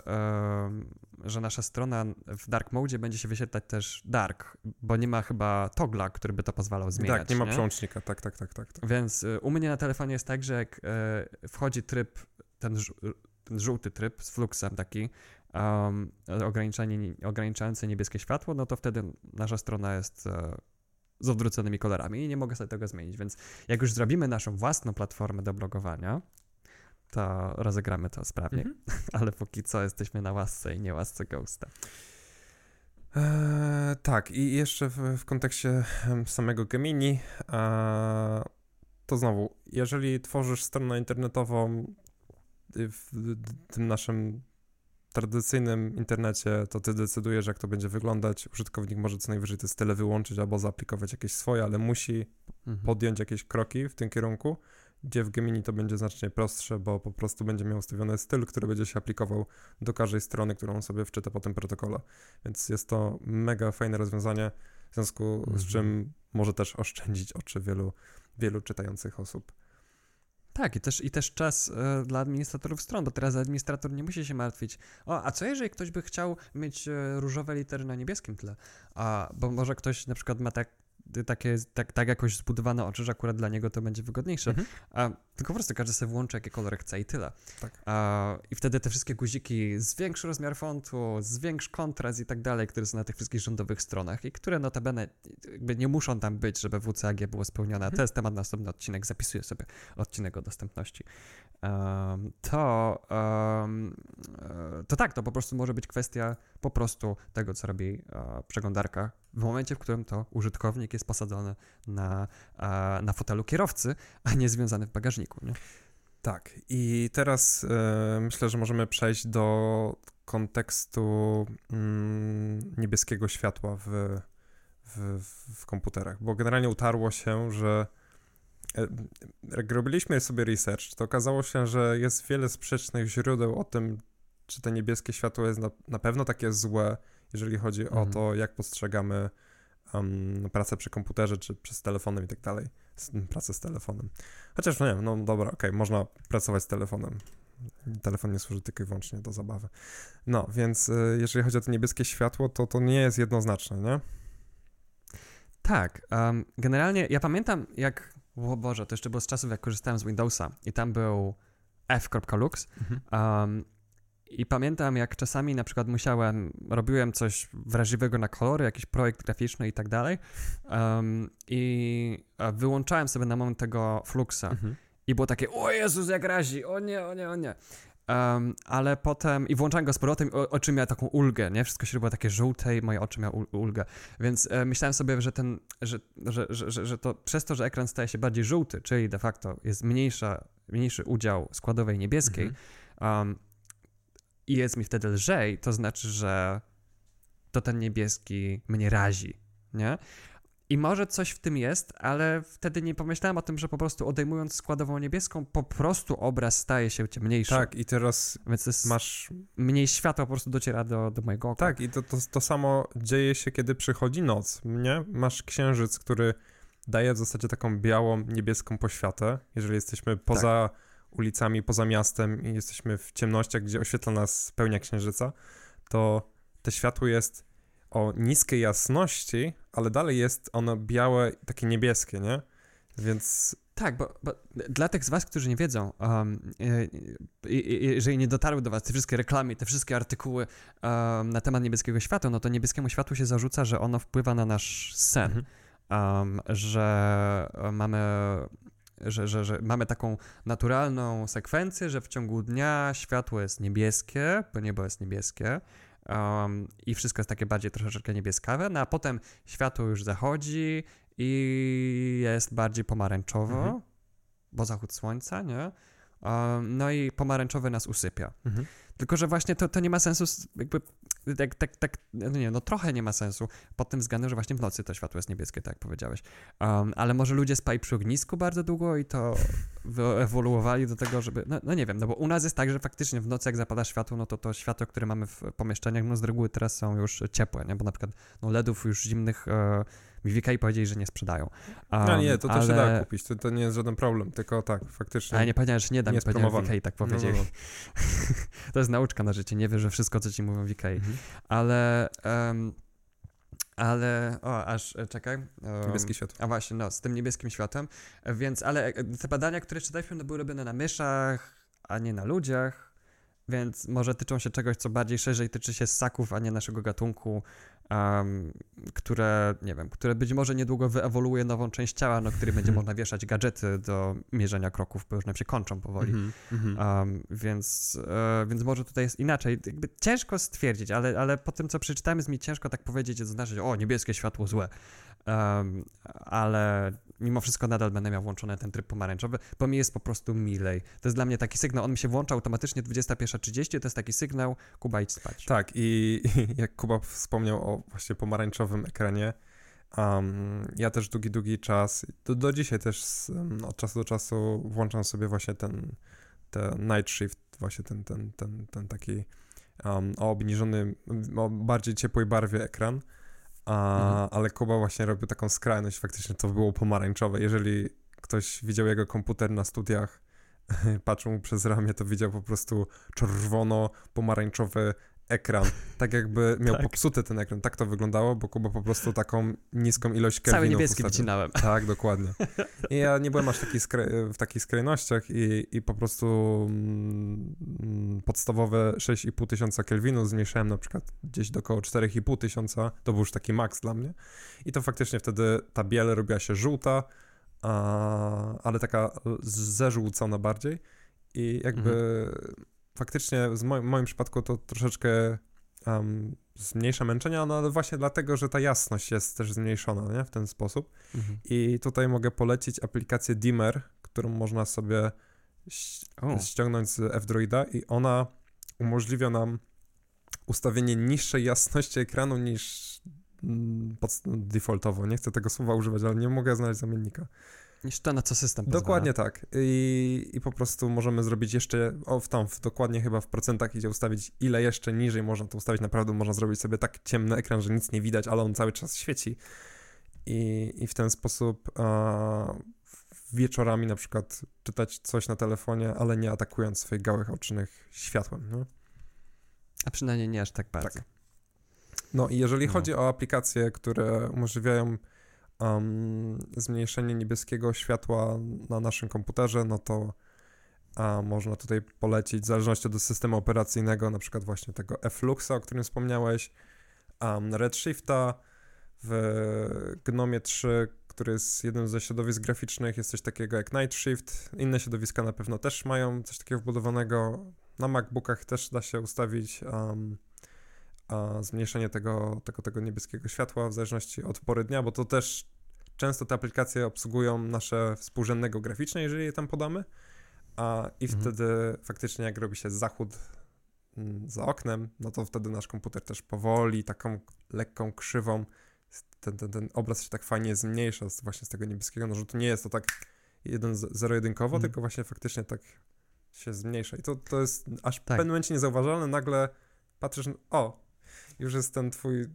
że nasza strona w dark mode będzie się wyświetlać też dark, bo nie ma chyba togla, który by to pozwalał zmieniać. Tak, nie ma nie? przełącznika, tak, tak, tak, tak, tak. Więc y, u mnie na telefonie jest tak, że jak e, wchodzi tryb, ten, ten żółty tryb z fluxem taki, um, ograniczające niebieskie światło, no to wtedy nasza strona jest e, z odwróconymi kolorami i nie mogę sobie tego zmienić. Więc jak już zrobimy naszą własną platformę do blogowania, to rozegramy to sprawnie. Mhm. Ale póki co jesteśmy na łasce i nie łasce Ghosta. Eee, tak, i jeszcze w, w kontekście samego Gemini, eee, to znowu, jeżeli tworzysz stronę internetową w, w tym naszym tradycyjnym internecie, to ty decydujesz, jak to będzie wyglądać. Użytkownik może co najwyżej te style wyłączyć albo zaaplikować jakieś swoje, ale musi mhm. podjąć jakieś kroki w tym kierunku gdzie w Gemini to będzie znacznie prostsze, bo po prostu będzie miał ustawiony styl, który będzie się aplikował do każdej strony, którą sobie wczyta po tym protokole. Więc jest to mega fajne rozwiązanie, w związku mhm. z czym może też oszczędzić oczy wielu, wielu czytających osób. Tak, i też, i też czas y, dla administratorów stron, bo teraz administrator nie musi się martwić. O, a co jeżeli ktoś by chciał mieć y, różowe litery na niebieskim tle? A, bo może ktoś na przykład ma tak, takie, tak, tak jakoś zbudowane oczy, że akurat dla niego to będzie wygodniejsze. Mhm. A, tylko po prostu każdy sobie włączy, jakie kolory chce i tyle. Tak. A, I wtedy te wszystkie guziki, zwiększ rozmiar fontu, zwiększ kontrast i tak dalej, które są na tych wszystkich rządowych stronach i które notabene jakby nie muszą tam być, żeby WCAG było spełnione. Mhm. To jest temat na następny odcinek, zapisuję sobie odcinek o dostępności. Um, to, um, to tak, to po prostu może być kwestia po prostu tego, co robi uh, przeglądarka w momencie, w którym to użytkownik jest posadzony na, na fotelu kierowcy, a nie związany w bagażniku. Nie? Tak, i teraz e, myślę, że możemy przejść do kontekstu mm, niebieskiego światła w, w, w komputerach, bo generalnie utarło się, że E, jak robiliśmy sobie research, to okazało się, że jest wiele sprzecznych źródeł o tym, czy te niebieskie światło jest na, na pewno takie złe, jeżeli chodzi mhm. o to, jak postrzegamy um, pracę przy komputerze, czy przez telefonem i tak dalej. Pracę z telefonem. Chociaż, no nie no dobra, okej, okay, można pracować z telefonem. Telefon nie służy tylko i wyłącznie do zabawy. No, więc y, jeżeli chodzi o to niebieskie światło, to to nie jest jednoznaczne, nie? Tak. Um, generalnie ja pamiętam, jak o Boże, to jeszcze było z czasów, jak korzystałem z Windowsa i tam był f.lux mhm. um, i pamiętam, jak czasami na przykład musiałem, robiłem coś wrażliwego na kolory, jakiś projekt graficzny i tak dalej um, i wyłączałem sobie na moment tego fluxa mhm. i było takie, o Jezus, jak razi, o nie, o nie, o nie. Um, ale potem, i włączałem go z powrotem, oczy miały taką ulgę, nie? Wszystko się robiło takie żółte i moje oczy miały ulgę. Więc e, myślałem sobie, że ten, że, że, że, że, że to przez to, że ekran staje się bardziej żółty, czyli de facto jest mniejsza, mniejszy udział składowej niebieskiej mhm. um, i jest mi wtedy lżej, to znaczy, że to ten niebieski mnie razi, nie? I może coś w tym jest, ale wtedy nie pomyślałem o tym, że po prostu odejmując składową niebieską, po prostu obraz staje się ciemniejszy. Tak, i teraz Więc masz. Mniej światła po prostu dociera do, do mojego oka. Tak, i to, to, to samo dzieje się, kiedy przychodzi noc. Nie? Masz księżyc, który daje w zasadzie taką białą, niebieską poświatę. Jeżeli jesteśmy poza tak. Ulicami, poza miastem i jesteśmy w ciemnościach, gdzie oświetla nas pełnia księżyca, to to światło jest o niskiej jasności, ale dalej jest ono białe, takie niebieskie, nie? Więc... Tak, bo, bo dla tych z was, którzy nie wiedzą, um, jeżeli nie dotarły do was te wszystkie reklamy, te wszystkie artykuły um, na temat niebieskiego światła, no to niebieskiemu światłu się zarzuca, że ono wpływa na nasz sen, mhm. um, że mamy że, że, że mamy taką naturalną sekwencję, że w ciągu dnia światło jest niebieskie, bo niebo jest niebieskie, um, i wszystko jest takie bardziej troszeczkę niebieskawe, no a potem światło już zachodzi i jest bardziej pomarańczowo, mhm. bo zachód słońca, nie? no i pomarańczowy nas usypia. Mhm. Tylko, że właśnie to, to nie ma sensu, jakby, tak, tak, tak, no nie, no trochę nie ma sensu pod tym względem, że właśnie w nocy to światło jest niebieskie, tak jak powiedziałeś. Um, ale może ludzie spali przy ognisku bardzo długo i to wyewoluowali do tego, żeby, no, no, nie wiem, no bo u nas jest tak, że faktycznie w nocy jak zapada światło, no to to światło, które mamy w pomieszczeniach, no z reguły teraz są już ciepłe, nie, bo na przykład no LEDów już zimnych e, UK powiedzieli, że nie sprzedają. Um, no nie, to ale... też się da kupić, to, to nie jest żaden problem, tylko tak, faktycznie. Ale nie powiedziałem, że nie da, nie powiedziałem tak powiedzieli. No, no, no. to jest nauczka na życie, nie wierzę wszystko, co ci mówią w. Mhm. Ale... Um, ale, o, aż, e, czekaj. Um, Niebieski świat. A właśnie, no, z tym niebieskim światłem. Więc, ale e, te badania, które czytaliśmy, no, były robione na myszach, a nie na ludziach, więc może tyczą się czegoś, co bardziej szerzej tyczy się ssaków, a nie naszego gatunku um, które, nie wiem, które być może niedługo wyewoluuje nową część ciała, na której będzie można wieszać gadżety do mierzenia kroków, bo już nam się kończą powoli. Um, więc, e, więc może tutaj jest inaczej. Jakby ciężko stwierdzić, ale, ale po tym, co przeczytałem, jest mi ciężko tak powiedzieć, zaznaczyć, o, niebieskie światło złe. Um, ale mimo wszystko nadal będę miał włączony ten tryb pomarańczowy, bo mi jest po prostu milej. To jest dla mnie taki sygnał, on mi się włącza automatycznie 21.30, to jest taki sygnał, Kuba idź spać. Tak i, jak Kuba wspomniał o właśnie pomarańczowym ekranie, um, ja też długi, długi czas, do, do dzisiaj też z, od czasu do czasu włączam sobie właśnie ten, ten night shift, właśnie ten, ten, ten, ten taki um, o obniżony, o bardziej ciepłej barwie ekran, a, mhm. ale Kuba właśnie robił taką skrajność, faktycznie to było pomarańczowe. Jeżeli ktoś widział jego komputer na studiach, patrzył mu przez ramię, to widział po prostu czerwono-pomarańczowy ekran, tak jakby miał tak. popsuty ten ekran. Tak to wyglądało, bo Kuba po prostu taką niską ilość kelvinów Cały niebieski wycinałem. Tak, dokładnie. I ja nie byłem aż taki w takich skrajnościach i, i po prostu mm, podstawowe 6,5 tysiąca kelvinów zmniejszałem na przykład gdzieś do około 4,5 tysiąca. To był już taki maks dla mnie. I to faktycznie wtedy ta biel robiła się żółta, a, ale taka zeżółcona bardziej. I jakby mhm faktycznie w moim, moim przypadku to troszeczkę um, zmniejsza męczenia, no ale właśnie dlatego, że ta jasność jest też zmniejszona nie? w ten sposób. Mhm. I tutaj mogę polecić aplikację Dimmer, którą można sobie ściągnąć z F-Droida i ona umożliwia nam ustawienie niższej jasności ekranu niż mm, defaultowo. Nie chcę tego słowa używać, ale nie mogę znaleźć zamiennika niż to, na co system pozwala. Dokładnie tak. I, I po prostu możemy zrobić jeszcze, o, w tam, w, dokładnie chyba w procentach idzie ustawić, ile jeszcze niżej można to ustawić. Naprawdę można zrobić sobie tak ciemny ekran, że nic nie widać, ale on cały czas świeci. I, i w ten sposób a, wieczorami na przykład czytać coś na telefonie, ale nie atakując swoich gałek ocznych światłem. No? A przynajmniej nie aż tak bardzo. Tak. No i jeżeli no. chodzi o aplikacje, które umożliwiają um, zmniejszenie niebieskiego światła na naszym komputerze, no to a można tutaj polecić, w zależności od systemu operacyjnego, na przykład właśnie tego Fluxa, o którym wspomniałeś, um, Redshifta, w Gnomie 3, który jest jednym ze środowisk graficznych, jest coś takiego jak Night Shift. Inne środowiska na pewno też mają coś takiego wbudowanego. Na MacBookach też da się ustawić um, a zmniejszenie tego, tego, tego niebieskiego światła w zależności od pory dnia, bo to też często te aplikacje obsługują nasze współrzędne geograficzne, jeżeli je tam podamy, a i mhm. wtedy faktycznie jak robi się zachód mm, za oknem, no to wtedy nasz komputer też powoli, taką lekką krzywą, ten, ten, ten obraz się tak fajnie zmniejsza z, właśnie z tego niebieskiego, no że to nie jest to tak jeden zero-jedynkowo, mhm. tylko właśnie faktycznie tak się zmniejsza. I to, to jest aż tak. w pewnym momencie niezauważalne, nagle patrzysz, o, już jest ten twój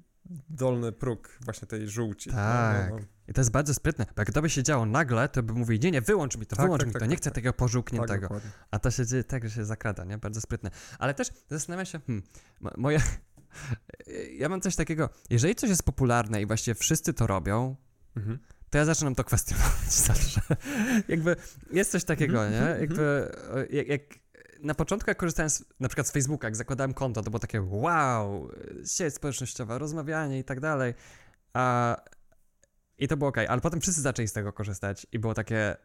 dolny próg właśnie tej żółci. Tak. No, no. I to jest bardzo sprytne, bo jak to by się działo nagle, to by mówił, nie, nie, wyłącz mi to, tak, wyłącz tak, mi tak, to, nie tak, chcę tak. tego pożółkniętego. Tak, A to się dzieje tak, że się zakrada, nie? Bardzo sprytne. Ale też zastanawiam się, hmm, moja... ja mam coś takiego, jeżeli coś jest popularne i właściwie wszyscy to robią, mhm. to ja zaczynam to kwestionować zawsze. Jakby jest coś takiego, nie? Mhm, Jakby jak, jak na początku, jak korzystałem z, na przykład z Facebooka, jak zakładałem konto, to było takie wow, sieć społecznościowa, rozmawianie i tak dalej. A, I to było ok, ale potem wszyscy zaczęli z tego korzystać i było takie.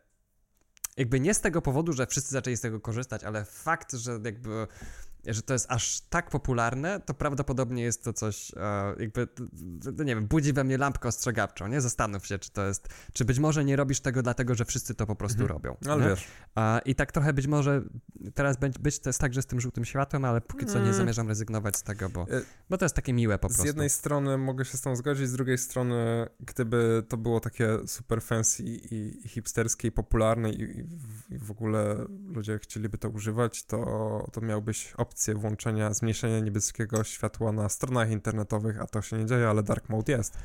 Jakby nie z tego powodu, że wszyscy zaczęli z tego korzystać, ale fakt, że jakby że to jest aż tak popularne, to prawdopodobnie jest to coś, e, jakby, nie wiem, budzi we mnie lampkę ostrzegawczą, nie? Zastanów się, czy to jest, czy być może nie robisz tego dlatego, że wszyscy to po prostu mhm. robią. Ale nie? wiesz. I tak trochę być może teraz być, być to jest także z tym żółtym światłem, ale póki co nie mm. zamierzam rezygnować z tego, bo, e, bo to jest takie miłe po prostu. Z jednej strony mogę się z tą zgodzić, z drugiej strony, gdyby to było takie super fancy i, i hipsterskie i popularne i, i w ogóle ludzie chcieliby to używać, to, to miałbyś opcję opcję włączenia, zmniejszenia niebieskiego światła na stronach internetowych, a to się nie dzieje, ale dark mode jest,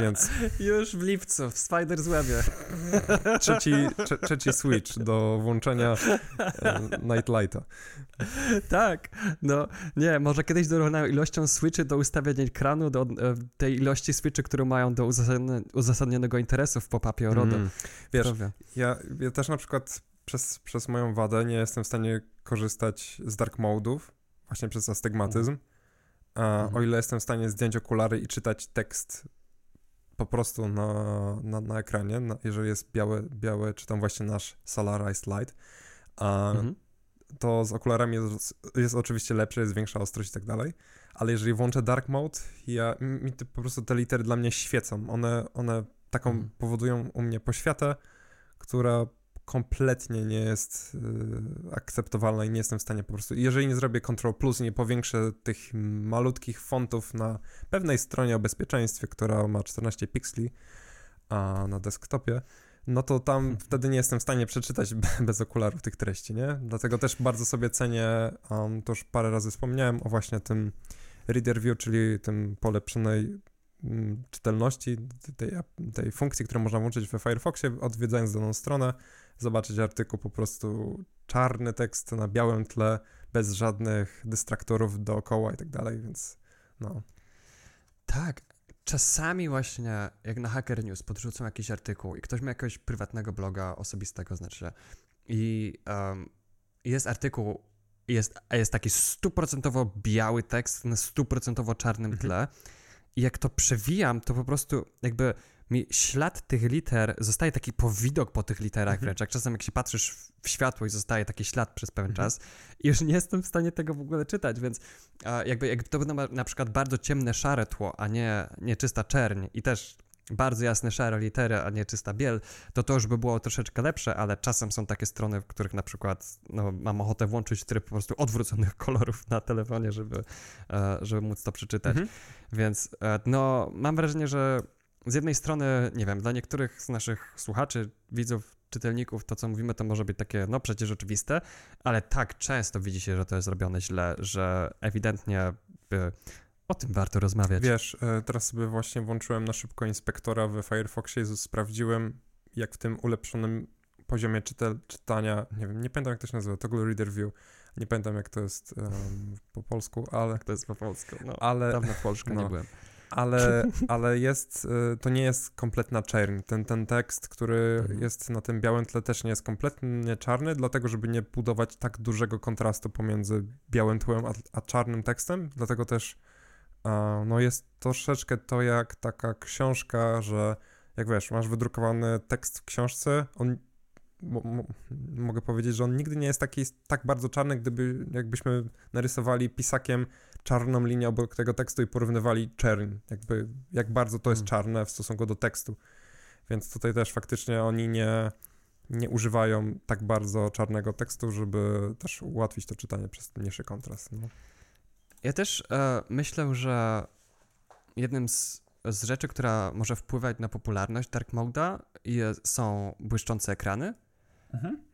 więc... Już w lipcu, w Spider's Webie. Trzeci, trze, trzeci switch do włączenia e, Nightlighta. Tak, no nie, może kiedyś dorównają ilością switchy do ustawienia ekranu do e, tej ilości switchy, które mają do uzasadnionego interesu w pop-upie o RODO. Mm. Wiesz, ja, ja też na przykład przez, przez moją wadę nie jestem w stanie korzystać z dark modów, właśnie przez astygmatyzm. A, mhm. O ile jestem w stanie zdjąć okulary i czytać tekst po prostu na, na, na ekranie, na, jeżeli jest białe, białe, czy tam właśnie nasz Solarized Light, a, mhm. to z okularami jest, jest oczywiście lepsze, jest większa ostrość i tak dalej, ale jeżeli włączę dark mode, ja, mi po prostu te litery dla mnie świecą. One, one taką mhm. powodują u mnie poświatę, która kompletnie nie jest y, akceptowalna i nie jestem w stanie po prostu, jeżeli nie zrobię Ctrl Plus i nie powiększę tych malutkich fontów na pewnej stronie o bezpieczeństwie, która ma 14 pikseli, a na desktopie, no to tam hmm. wtedy nie jestem w stanie przeczytać bez okularów tych treści, nie? Dlatego też bardzo sobie cenię, um, to już parę razy wspomniałem o właśnie tym Reader View, czyli tym polepszonej mm, czytelności tej, tej funkcji, którą można włączyć we Firefoxie, odwiedzając daną stronę, zobaczyć artykuł po prostu czarny tekst na białym tle, bez żadnych dystraktorów dookoła i tak dalej, więc no. Tak, czasami właśnie jak na Hacker News podrzucą jakiś artykuł i ktoś ma jakiegoś prywatnego bloga osobistego, znaczy i um, jest artykuł, jest, jest taki stuprocentowo biały tekst na stuprocentowo czarnym mhm. tle i jak to przewijam, to po prostu jakby mi ślad tych liter, zostaje taki powidok po tych literach mhm. wręcz, jak czasem jak się patrzysz w światło i zostaje taki ślad przez pewien mhm. czas i już nie jestem w stanie tego w ogóle czytać, więc jakby, jakby to było na przykład bardzo ciemne, szare tło, a nie, nie czysta czerń i też bardzo jasne, szare litery, a nie czysta biel, to to już by było troszeczkę lepsze, ale czasem są takie strony, w których na przykład no, mam ochotę włączyć tryb po prostu odwróconych kolorów na telefonie, żeby, e, żeby móc to przeczytać. Mhm. Więc e, no, mam wrażenie, że z jednej strony, nie wiem, dla niektórych z naszych słuchaczy, widzów, czytelników, to co mówimy, to może być takie, no przecież oczywiste, ale tak często widzi się, że to jest robione źle, że ewidentnie by o tym warto rozmawiać. Wiesz, e, teraz sobie właśnie włączyłem na szybko inspektora w Firefoxie i sprawdziłem, jak w tym ulepszonym poziomie czytel, czytania, nie wiem, nie pamiętam jak to się nazywa, Toggle Reader View, nie pamiętam jak to jest um, po polsku, ale... Jak to jest po polsku, no, ale, dawno w Polsce no, nie byłem ale, ale jest, y, to nie jest kompletna czerń. Ten, ten tekst, który mhm. jest na tym białym tle też nie jest kompletnie czarny, dlatego żeby nie budować tak dużego kontrastu pomiędzy białym tłem a, a czarnym tekstem, dlatego też no jest troszeczkę to jak taka książka, że jak wiesz, masz wydrukowany tekst w książce, on mogę powiedzieć, że on nigdy nie jest taki tak bardzo czarny, gdyby jakbyśmy narysowali pisakiem czarną linię obok tego tekstu i porównywali czerń, jakby jak bardzo to jest hmm. czarne w stosunku do tekstu. Więc tutaj też faktycznie oni nie, nie używają tak bardzo czarnego tekstu, żeby też ułatwić to czytanie przez mniejszy kontrast. No. Ja też e, myślę, że jednym z, z rzeczy, która może wpływać na popularność Dark Mode'a są błyszczące ekrany.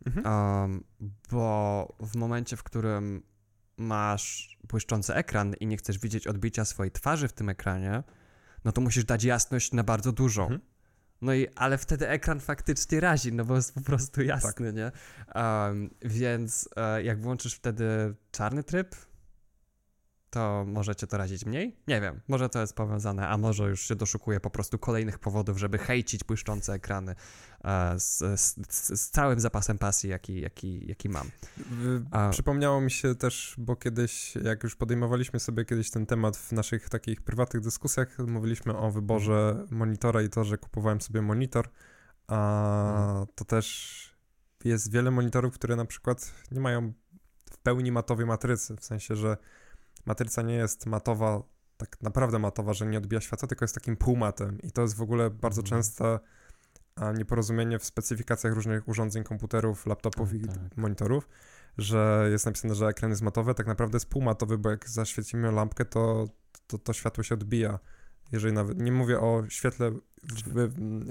Mhm. Um, bo w momencie, w którym masz błyszczący ekran i nie chcesz widzieć odbicia swojej twarzy w tym ekranie, no to musisz dać jasność na bardzo dużą. Mhm. No i, ale wtedy ekran faktycznie razi, no bo jest po prostu jasny, tak. nie? Um, więc e, jak włączysz wtedy czarny tryb, to możecie to razić mniej? Nie wiem, może to jest powiązane, a może już się doszukuje po prostu kolejnych powodów, żeby hejcić błyszczące ekrany e, z, z, z, całym zapasem pasji, jaki, jaki, jaki mam. A... Przypomniało mi się też, bo kiedyś, jak już podejmowaliśmy sobie kiedyś ten temat w naszych takich prywatnych dyskusjach, mówiliśmy o wyborze monitora i to, że kupowałem sobie monitor, a mhm. to też jest wiele monitorów, które na przykład nie mają w pełni matowej matrycy, w sensie, że matryca nie jest matowa, tak naprawdę matowa, że nie odbija światła, tylko jest takim półmatem i to jest w ogóle bardzo mhm. częste nieporozumienie w specyfikacjach różnych urządzeń, komputerów, laptopów i tak. monitorów, że jest napisane, że ekran jest matowy, tak naprawdę jest półmatowy, bo jak zaświecimy lampkę, to to, to światło się odbija. Jeżeli nawet, nie mówię o świetle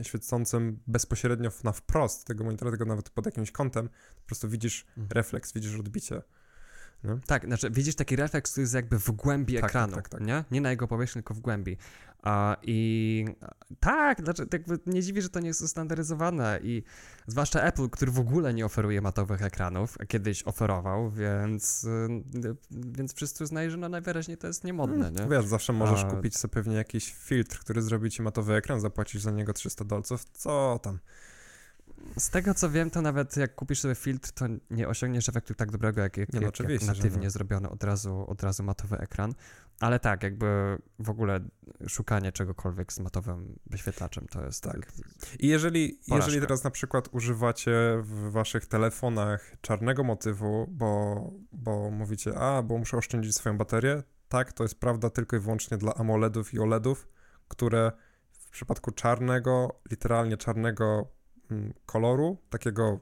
świecącym bezpośrednio na wprost tego monitora, tylko nawet pod jakimś kątem, po prostu widzisz mhm. refleks, widzisz odbicie. No. Tak, znaczy widzisz taki refleks, który jest jakby w głębi tak, tak ekranu, tak, tak, nie? Nie na jego powierzchni, tylko w głębi. I tak, znaczy, jakby nie dziwi, że to nie jest ustandaryzowane i zwłaszcza Apple, który w ogóle nie oferuje matowych ekranów, kiedyś oferował, więc, y, więc wszyscy uznają, że no najwyraźniej to jest niemodne, hmm, nie? Wiesz, zawsze możesz A... kupić sobie pewnie jakiś filtr, który zrobi ci matowy ekran, zapłacić za niego 300 dolców, co tam z tego co wiem, to nawet jak kupisz sobie filtr, to nie osiągniesz efektu tak dobrego, jak, jak, nie, no, jak, jak natywnie zrobiony od razu, od razu matowy ekran. Ale tak, jakby w ogóle szukanie czegokolwiek z matowym wyświetlaczem to jest tak. I jeżeli, jeżeli teraz na przykład używacie w waszych telefonach czarnego motywu, bo, bo mówicie, a, bo muszę oszczędzić swoją baterię, tak, to jest prawda tylko i wyłącznie dla AMOLEDów i OLEDów, które w przypadku czarnego, literalnie czarnego koloru, takiego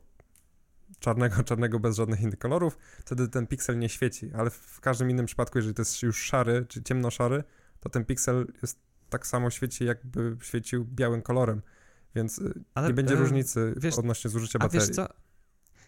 czarnego, czarnego bez żadnych innych kolorów, wtedy ten piksel nie świeci, ale w każdym innym przypadku, jeżeli to jest już szary, czy ciemnoszary, to ten piksel jest tak samo świeci, jakby świecił białym kolorem, więc y, ale, nie będzie e, różnicy wiesz, odnośnie zużycia baterii. Wiesz co,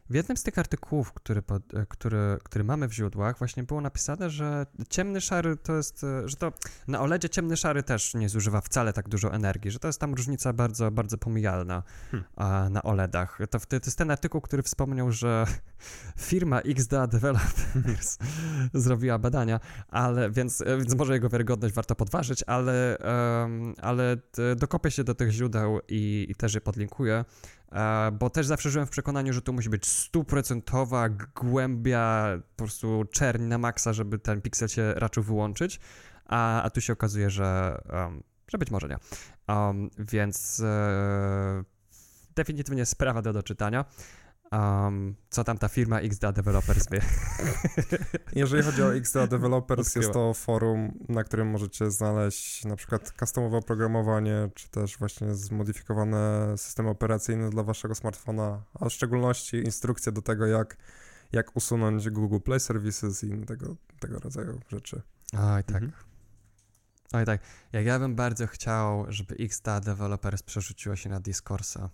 w jednym z tych artykułów, który, pod, e, który, który mamy w źródłach, właśnie było napisane, że ciemny szary to jest, e, że to na OLEDzie ciemny szary też nie zużywa wcale tak dużo energii, że to jest tam różnica bardzo, bardzo pomijalna hmm. na OLEDach. To, to jest ten artykuł, który wspomniał, że firma XDA Developers zrobiła badania, ale więc, e, więc może jego wiarygodność warto podważyć, ale, um, ale dokopię się do tych źródeł i, i też je podlinkuję. Bo też zawsze żyłem w przekonaniu, że to musi być stuprocentowa głębia, po prostu czerń na maksa, żeby ten piksel się raczył wyłączyć, a, a tu się okazuje, że, um, że być może nie. Um, więc e, definitywnie sprawa do doczytania. Um, co tam ta firma XDA Developers wie? Jeżeli chodzi o XDA Developers, jest to forum, na którym możecie znaleźć na przykład customowe oprogramowanie, czy też właśnie zmodyfikowane systemy operacyjne dla waszego smartfona, a w szczególności instrukcje do tego, jak, jak usunąć Google Play Services i tego, tego rodzaju rzeczy. Oj, tak. Mhm. Oj, tak. Jak ja bym bardzo chciał, żeby XDA Developers przerzuciło się na Discorsa.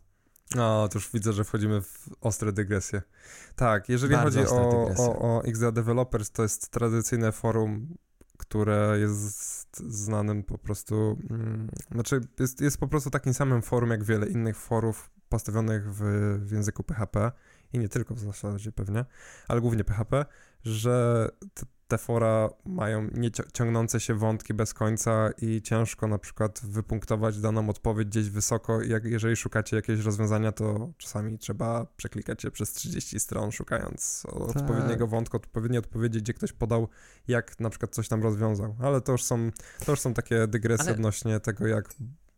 No, to już widzę, że wchodzimy w ostre dygresje. Tak, jeżeli Bardzo chodzi o, o, o XDA Developers, to jest tradycyjne forum, które jest znanym po prostu, mm, znaczy jest, jest po prostu takim samym forum jak wiele innych forów postawionych w, w języku PHP i nie tylko w zasadzie pewnie, ale głównie PHP, że te fora mają nieciągnące się wątki bez końca i ciężko na przykład wypunktować daną odpowiedź gdzieś wysoko. Jak, jeżeli szukacie jakiegoś rozwiązania, to czasami trzeba przeklikać się przez 30 stron, szukając tak. odpowiedniego wątku, odpowiedniej odpowiedzi, gdzie ktoś podał, jak na przykład coś tam rozwiązał. Ale to już są, to już są takie dygresje Ale... odnośnie tego, jak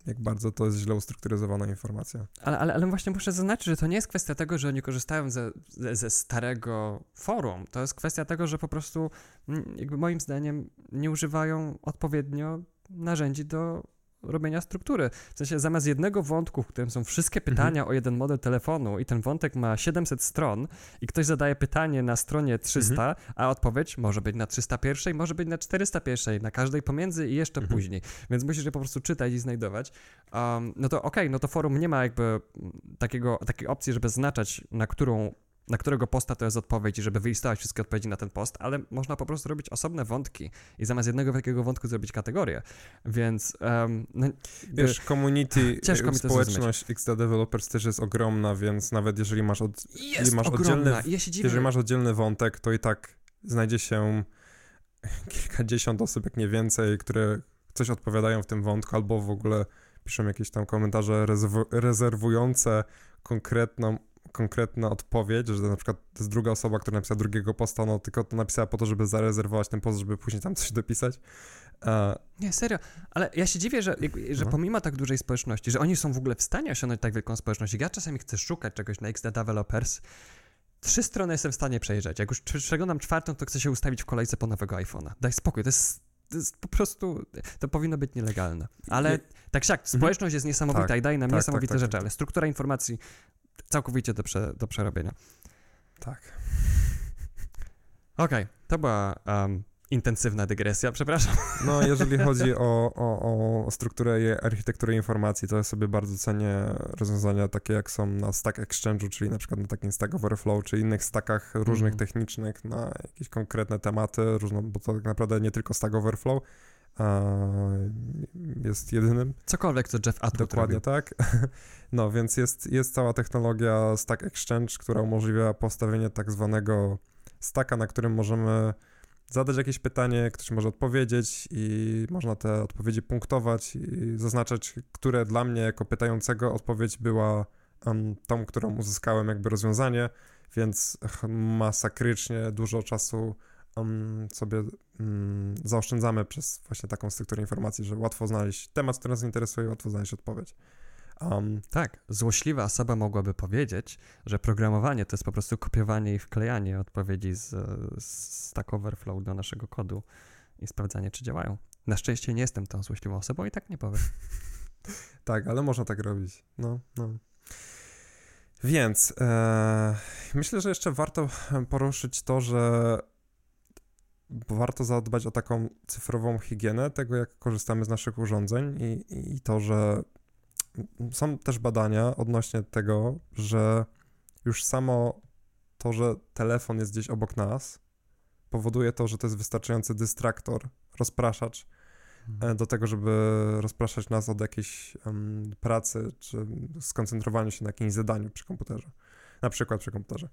jak bardzo to jest źle ustrukturyzowana informacja. Ale, ale, ale właśnie muszę zaznaczyć, że to nie jest kwestia tego, że oni korzystają ze, ze, ze starego forum. To jest kwestia tego, że po prostu, mm, jakby moim zdaniem, nie używają odpowiednio narzędzi do robienia struktury. W sensie zamiast jednego wątku, w którym są wszystkie mhm. pytania mhm. o jeden model telefonu i ten wątek ma 700 stron i ktoś zadaje pytanie na stronie 300, mhm. a odpowiedź może być na 301, może być na 401, na każdej pomiędzy i jeszcze mhm. później. Więc musisz je po prostu czytać i znajdować. Um, no to okej, okay, no to forum nie ma jakby takiego, takiej opcji, żeby zaznaczać, na którą na którego posta to jest odpowiedź żeby wylistować wszystkie odpowiedzi na ten post, ale można po prostu robić osobne wątki i zamiast jednego wielkiego wątku zrobić kategorię, więc... Um, no, Wiesz, community, ciężko mi społeczność XD Developers też jest ogromna, więc nawet jeżeli masz, od, jest masz oddzielny, ja jeżeli masz oddzielny wątek, to i tak znajdzie się kilkadziesiąt osób, jak nie więcej, które coś odpowiadają w tym wątku albo w ogóle piszą jakieś tam komentarze rezerwujące konkretną konkretna odpowiedź, że na przykład to jest druga osoba, która napisała drugiego posta, no tylko to napisała po to, żeby zarezerwować ten post, żeby później tam coś dopisać. Nie, serio, ale ja się dziwię, że, że no. pomimo tak dużej społeczności, że oni są w ogóle w stanie osiągnąć tak wielką społeczność, ja czasami chcę szukać czegoś na XD Developers, trzy strony jestem w stanie przejrzeć. Jak już przeglądam czwartą, to chcę się ustawić w kolejce po nowego iPhone'a. Daj spokój, to jest, to jest po prostu, to powinno być nielegalne. Ale tak siak, mhm. społeczność jest niesamowita tak, i daje nam tak, niesamowite tak, tak, rzeczy, tak. ale struktura informacji całkowicie do, prze, do przerobienia. Tak. Okej, okay, to była um, intensywna dygresja, przepraszam. No, jeżeli chodzi o, o, o strukturę i architekturę informacji, to ja sobie bardzo cenię rozwiązania takie, jak są na Stack Exchange'u, czyli na przykład na takim Stack Overflow, czy innych stackach różnych mm. technicznych na jakieś konkretne tematy, różną, bo to tak naprawdę nie tylko Stack Overflow, jest jedynym. Cokolwiek, co Jeff Atwood Dokładnie robił. tak. No, więc jest, jest cała technologia Stack Exchange, która umożliwia postawienie tak zwanego stacka, na którym możemy zadać jakieś pytanie, ktoś może odpowiedzieć i można te odpowiedzi punktować i zaznaczać, które dla mnie jako pytającego odpowiedź była um, tą, którą uzyskałem jakby rozwiązanie, więc masakrycznie dużo czasu um, sobie um, zaoszczędzamy przez właśnie taką strukturę informacji, że łatwo znaleźć temat, który nas interesuje, łatwo znaleźć odpowiedź. Um, tak, złośliwa osoba mogłaby powiedzieć, że programowanie to jest po prostu kopiowanie i wklejanie odpowiedzi z, z Stack Overflow do naszego kodu i sprawdzanie, czy działają. Na szczęście nie jestem tą złośliwą osobą i tak nie powiem. tak, ale można tak robić. No, no. Więc e, myślę, że jeszcze warto poruszyć to, że warto zadbać o taką cyfrową higienę tego, jak korzystamy z naszych urządzeń i, i to, że są też badania odnośnie tego, że już samo to, że telefon jest gdzieś obok nas, powoduje to, że to jest wystarczający dystraktor, rozpraszacz. E, do tego, żeby rozpraszać nas od jakiejś um, pracy czy skoncentrowaniu się na jakimś zadaniu przy komputerze. Na przykład przy komputerze.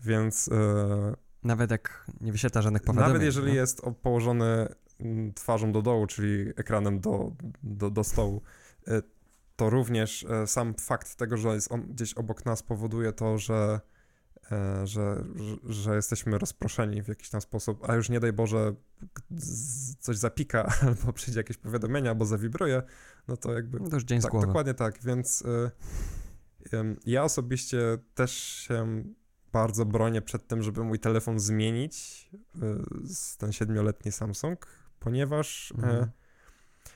Więc. E, nawet jak nie wyświetla żadnych powiadomień. Nawet jeżeli no? jest położony mm, twarzą do dołu, czyli ekranem do, do, do stołu, e, to również e, sam fakt tego, że jest on gdzieś obok nas powoduje to, że, e, że, że, że jesteśmy rozproszeni w jakiś tam sposób, a już nie daj Boże coś zapika, albo przyjdzie jakieś powiadomienia, albo zawibruje, no to jakby... No to już dzień tak. Dokładnie tak, więc y, y, ja osobiście też się bardzo bronię przed tym, żeby mój telefon zmienić, y, ten siedmioletni Samsung, ponieważ mhm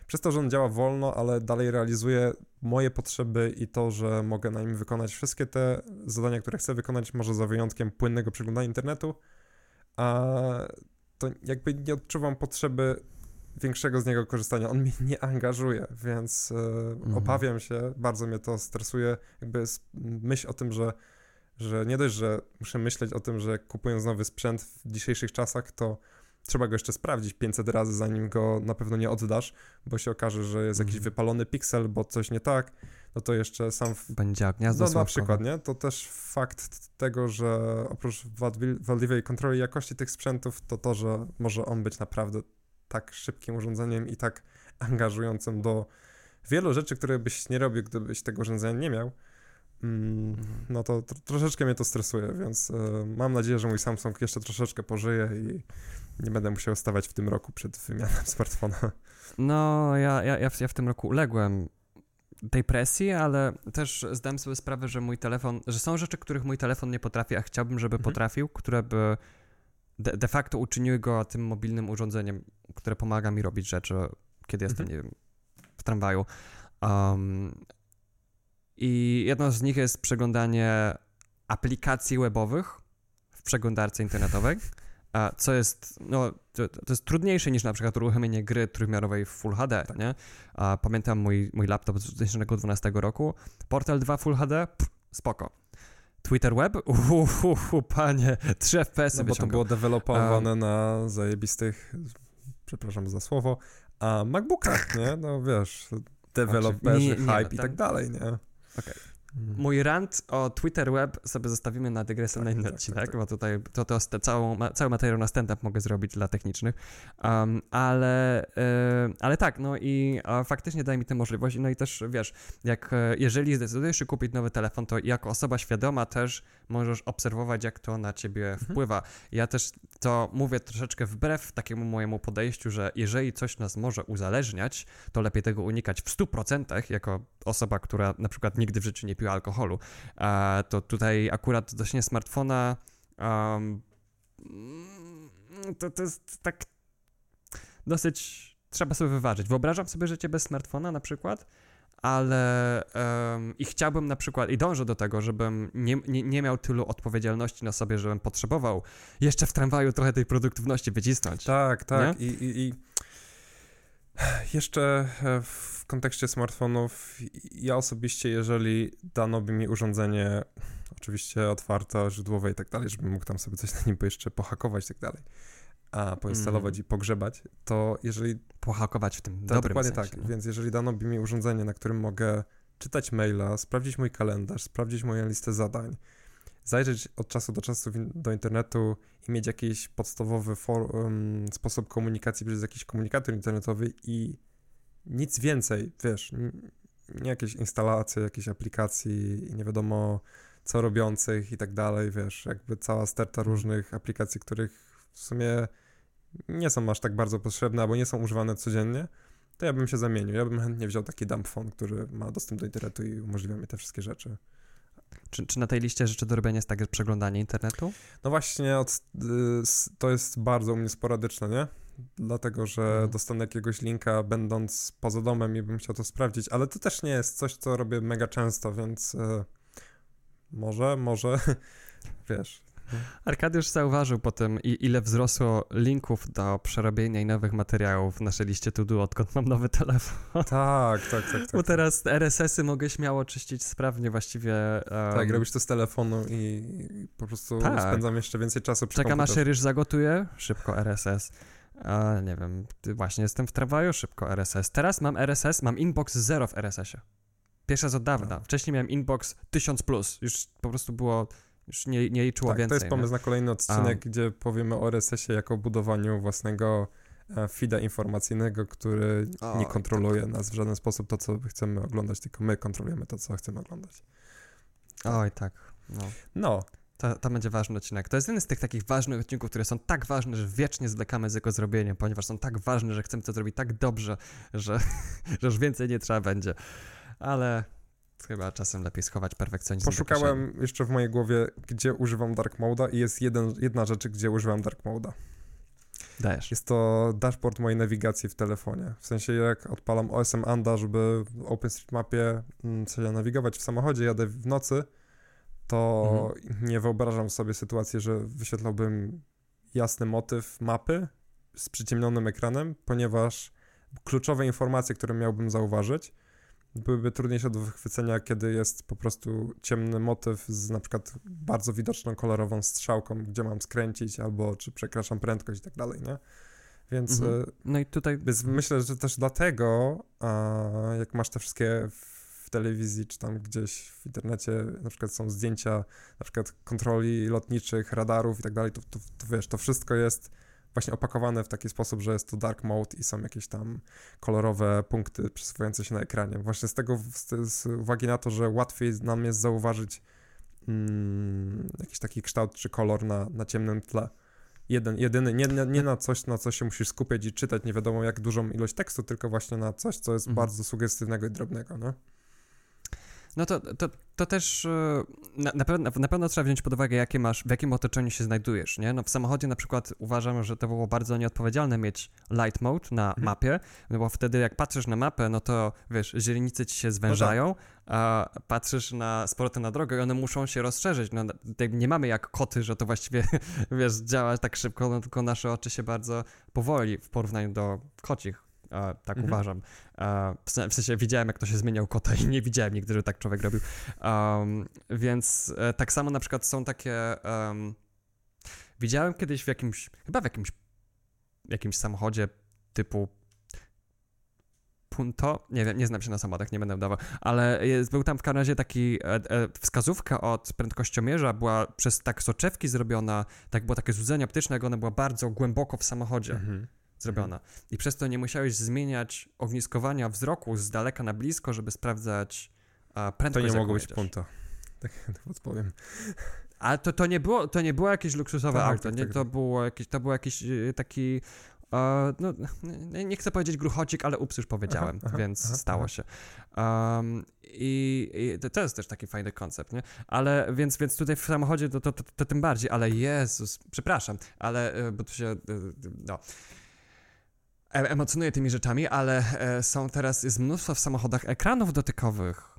przez to, że on działa wolno, ale dalej realizuje moje potrzeby i to, że mogę na nim wykonać wszystkie te zadania, które chcę wykonać, może za wyjątkiem płynnego przeglądania internetu, a to jakby nie odczuwam potrzeby większego z niego korzystania. On mnie nie angażuje, więc e, mhm. obawiam się, bardzo mnie to stresuje, jakby myśl o tym, że że nie dość, że muszę myśleć o tym, że kupując nowy sprzęt w dzisiejszych czasach, to trzeba go jeszcze sprawdzić 500 razy, zanim go na pewno nie oddasz, bo się okaże, że jest jakiś mhm. wypalony piksel, bo coś nie tak, no to jeszcze sam... W... Będzie gniazdo No na przykład, nie? To też fakt tego, że oprócz wadliwej kontroli jakości tych sprzętów, to to, że może on być naprawdę tak szybkim urządzeniem i tak angażującym do wielu rzeczy, które byś nie robił, gdybyś tego urządzenia nie miał, mm. No to troszeczkę mnie to stresuje, więc y, mam nadzieję, że mój Samsung jeszcze troszeczkę pożyje i nie będę musiał stawać w tym roku przed wymianą smartfona. No, ja, ja, ja, w, ja w tym roku uległem tej presji, ale też zdałem sobie sprawę, że mój telefon, że są rzeczy, których mój telefon nie potrafi, a chciałbym, żeby mhm. potrafił, które by de, de, facto uczyniły go tym mobilnym urządzeniem, które pomaga mi robić rzeczy, kiedy jestem, mhm. nie wiem, w tramwaju. Um, I jedną z nich jest przeglądanie aplikacji webowych w przeglądarce internetowej co jest, no, to, to, jest trudniejsze niż na przykład uruchomienie gry trójmiarowej w Full HD, nie? A pamiętam mój, mój laptop z 2012 roku, Portal 2 Full HD, pff, spoko. Twitter Web? Uhuhu, panie, 3 FPS-y No bo to było dewelopowane um, na zajebistych, przepraszam za słowo, a MacBookach, nie? No wiesz, deweloperzy, hype no, i tak dalej, nie? Okay. Mhm. Mój rant o Twitter Web sobie zostawimy na dygresję tak, na inny tak, odcinek, tak, tak. bo tutaj to, to, to całą, cały materiał na stand-up mogę zrobić dla technicznych, um, ale, y, ale tak, no i faktycznie daje mi tę możliwość, no i też wiesz, jak e, jeżeli zdecydujesz się kupić nowy telefon, to jako osoba świadoma też możesz obserwować, jak to na ciebie mhm. wpływa. Ja też to mówię troszeczkę wbrew takiemu mojemu podejściu, że jeżeli coś nas może uzależniać, to lepiej tego unikać w 100%, jako osoba, która na przykład nigdy w życiu nie piła alkoholu. To tutaj akurat odnośnie smartfona um, to, to jest tak dosyć trzeba sobie wyważyć. Wyobrażam sobie życie bez smartfona na przykład, ale um, i chciałbym na przykład, i dążę do tego, żebym nie, nie, nie, miał tylu odpowiedzialności na sobie, żebym potrzebował jeszcze w tramwaju trochę tej produktywności wycisnąć. Tak, tak. I, i, I, jeszcze e, w kontekście smartfonów, ja osobiście, jeżeli dano by mi urządzenie, oczywiście otwarte, źródłowe i tak dalej, żebym mógł tam sobie coś na nim jeszcze pohakować i tak dalej, a poinstalować mm. i pogrzebać, to jeżeli... Pohakować w tym to, dobrym Dokładnie sensie, tak, no. więc jeżeli dano mi urządzenie, na którym mogę czytać maila, sprawdzić mój kalendarz, sprawdzić moją listę zadań, zajrzeć od czasu do czasu do internetu i mieć jakiś podstawowy sposób komunikacji przez jakiś komunikator internetowy i nic więcej, wiesz, nie jakieś instalacje, jakieś aplikacji i nie wiadomo co robiących i tak dalej, wiesz, jakby cała sterta Mhm. różnych aplikacji, których w sumie nie są aż tak bardzo potrzebne albo nie są używane codziennie, to ja bym się zamienił. Ja bym chętnie wziął taki dump phone, który ma dostęp do internetu i umożliwia mi te wszystkie rzeczy. Czy, czy na tej liście rzeczy do robienia jest także przeglądanie internetu? No właśnie, od, y, to jest bardzo u mnie sporadyczne, nie? Dlatego, że mhm. dostanę jakiegoś linka będąc poza domem i bym chciał to sprawdzić, ale to też nie jest coś, co robię mega często, więc y, może, może, wiesz, Arkadiusz zauważył potem, ile wzrosło linków do przerobienia i nowych materiałów w naszej liście to-do, odkąd mam nowy telefon. Tak, tak, tak. tak Bo teraz RSS-y mogę śmiało czyścić sprawnie właściwie. Um... Tak, robisz to z telefonu i po prostu tak. spędzam jeszcze więcej czasu przy Czekam aż ryż zagotuje, szybko RSS. A, nie wiem, właśnie jestem w tramwaju, szybko RSS. Teraz mam RSS, mam inbox zero w RSS-ie. Pierwsza z od dawna. No. Wcześniej miałem inbox 1000+. Plus. Już po prostu było już nie, nie liczyło tak, więcej. To jest pomysł nie? na kolejny odcinek, A. gdzie powiemy o RSS-ie jako budowaniu własnego e, feeda informacyjnego, który o, nie kontroluje tak. nas w żaden sposób to, co chcemy oglądać, tylko my kontrolujemy to, co chcemy oglądać. Oj, tak. No. no. To, to będzie ważny odcinek. To jest jeden z tych takich ważnych odcinków, które są tak ważne, że wiecznie zwlekamy z jego zrobieniem, ponieważ są tak ważne, że chcemy to zrobić tak dobrze, że, że już więcej nie trzeba będzie. Ale Chyba czasem lepiej schować perfekcjonizm. Poszukałem jeszcze w mojej głowie, gdzie używam Dark Mode'a i jest jeden, jedna rzecz, gdzie używam Dark Mode'a. Dajesz. Jest to dashboard mojej nawigacji w telefonie. W sensie jak odpalam OSM Anda, żeby w OpenStreetMapie mm, sobie nawigować w samochodzie, jadę w nocy, to mhm. nie wyobrażam sobie sytuacji, że wyświetlałbym jasny motyw mapy z przyciemnionym ekranem, ponieważ kluczowe informacje, które miałbym zauważyć, byłyby trudniejsze do wychwycenia, kiedy jest po prostu ciemny motyw z na przykład bardzo widoczną kolorową strzałką, gdzie mam skręcić, albo czy przekraczam prędkość i tak dalej, nie? Więc mhm. E, no i tutaj... Więc myślę, że też dlatego, jak masz te wszystkie w telewizji, czy tam gdzieś w internecie, na przykład są zdjęcia na przykład kontroli lotniczych, radarów i tak dalej, to, to, to wiesz, to wszystko jest właśnie opakowane w taki sposób, że jest to dark mode i są jakieś tam kolorowe punkty przesuwające się na ekranie. Właśnie z tego, z, z uwagi na to, że łatwiej nam jest zauważyć mm, jakiś taki kształt czy kolor na, na ciemnym tle. Jeden, jedyny, nie, nie, nie, na coś, na co się musisz skupiać i czytać nie wiadomo jak dużą ilość tekstu, tylko właśnie na coś, co jest mhm. bardzo sugestywnego i drobnego, no. No to, to, to też e, na, na, pewno, na pewno trzeba wziąć pod uwagę, jakie masz, w jakim otoczeniu się znajdujesz, nie? No w samochodzie na przykład uważam, że to było bardzo nieodpowiedzialne mieć light mode na mhm. mapie, no bo wtedy jak patrzysz na mapę, no to wiesz, źrenice ci się zwężają, no tak. a patrzysz na z na drogę i one muszą się rozszerzyć. No, nie mamy jak koty, że to właściwie, wiesz, działa tak szybko, no tylko nasze oczy się bardzo powoli w porównaniu do kocich tak mhm. uważam. W sensie widziałem, jak to się zmieniał kota i nie widziałem nigdy, że tak człowiek robił. Um, więc e, tak samo na przykład są takie... Um, widziałem kiedyś w jakimś, chyba w jakimś, jakimś samochodzie typu Punto, nie wiem, nie znam się na samochodach, nie będę udawał, ale jest, był tam w każdym razie taki, e, e, wskazówka od prędkościomierza była przez tak soczewki zrobiona, tak było takie złudzenie optyczne, jak ona była bardzo głęboko w samochodzie. Mhm zrobiona. I przez to nie musiałeś zmieniać ogniskowania wzroku z daleka na blisko, żeby sprawdzać a, prędkość. To nie mogło być punto. Tak odpowiem. A to, to, nie było, to nie było jakieś luksusowe Tak, auto, tak, nie? tak, To, tak. było jakiś, to był jakiś e, taki, no, nie- chcę powiedzieć gruchocik, ale ups, już powiedziałem, Aha, więc aha, stało aha. się. Um, I i to, jest też taki fajny koncept, nie? Ale więc, więc tutaj w samochodzie to, to, to, to tym bardziej, ale Jezus, przepraszam, ale, e, bo tu się, e, no... e- Emocjonuję tymi rzeczami, ale e, są teraz, jest mnóstwo w samochodach ekranów dotykowych.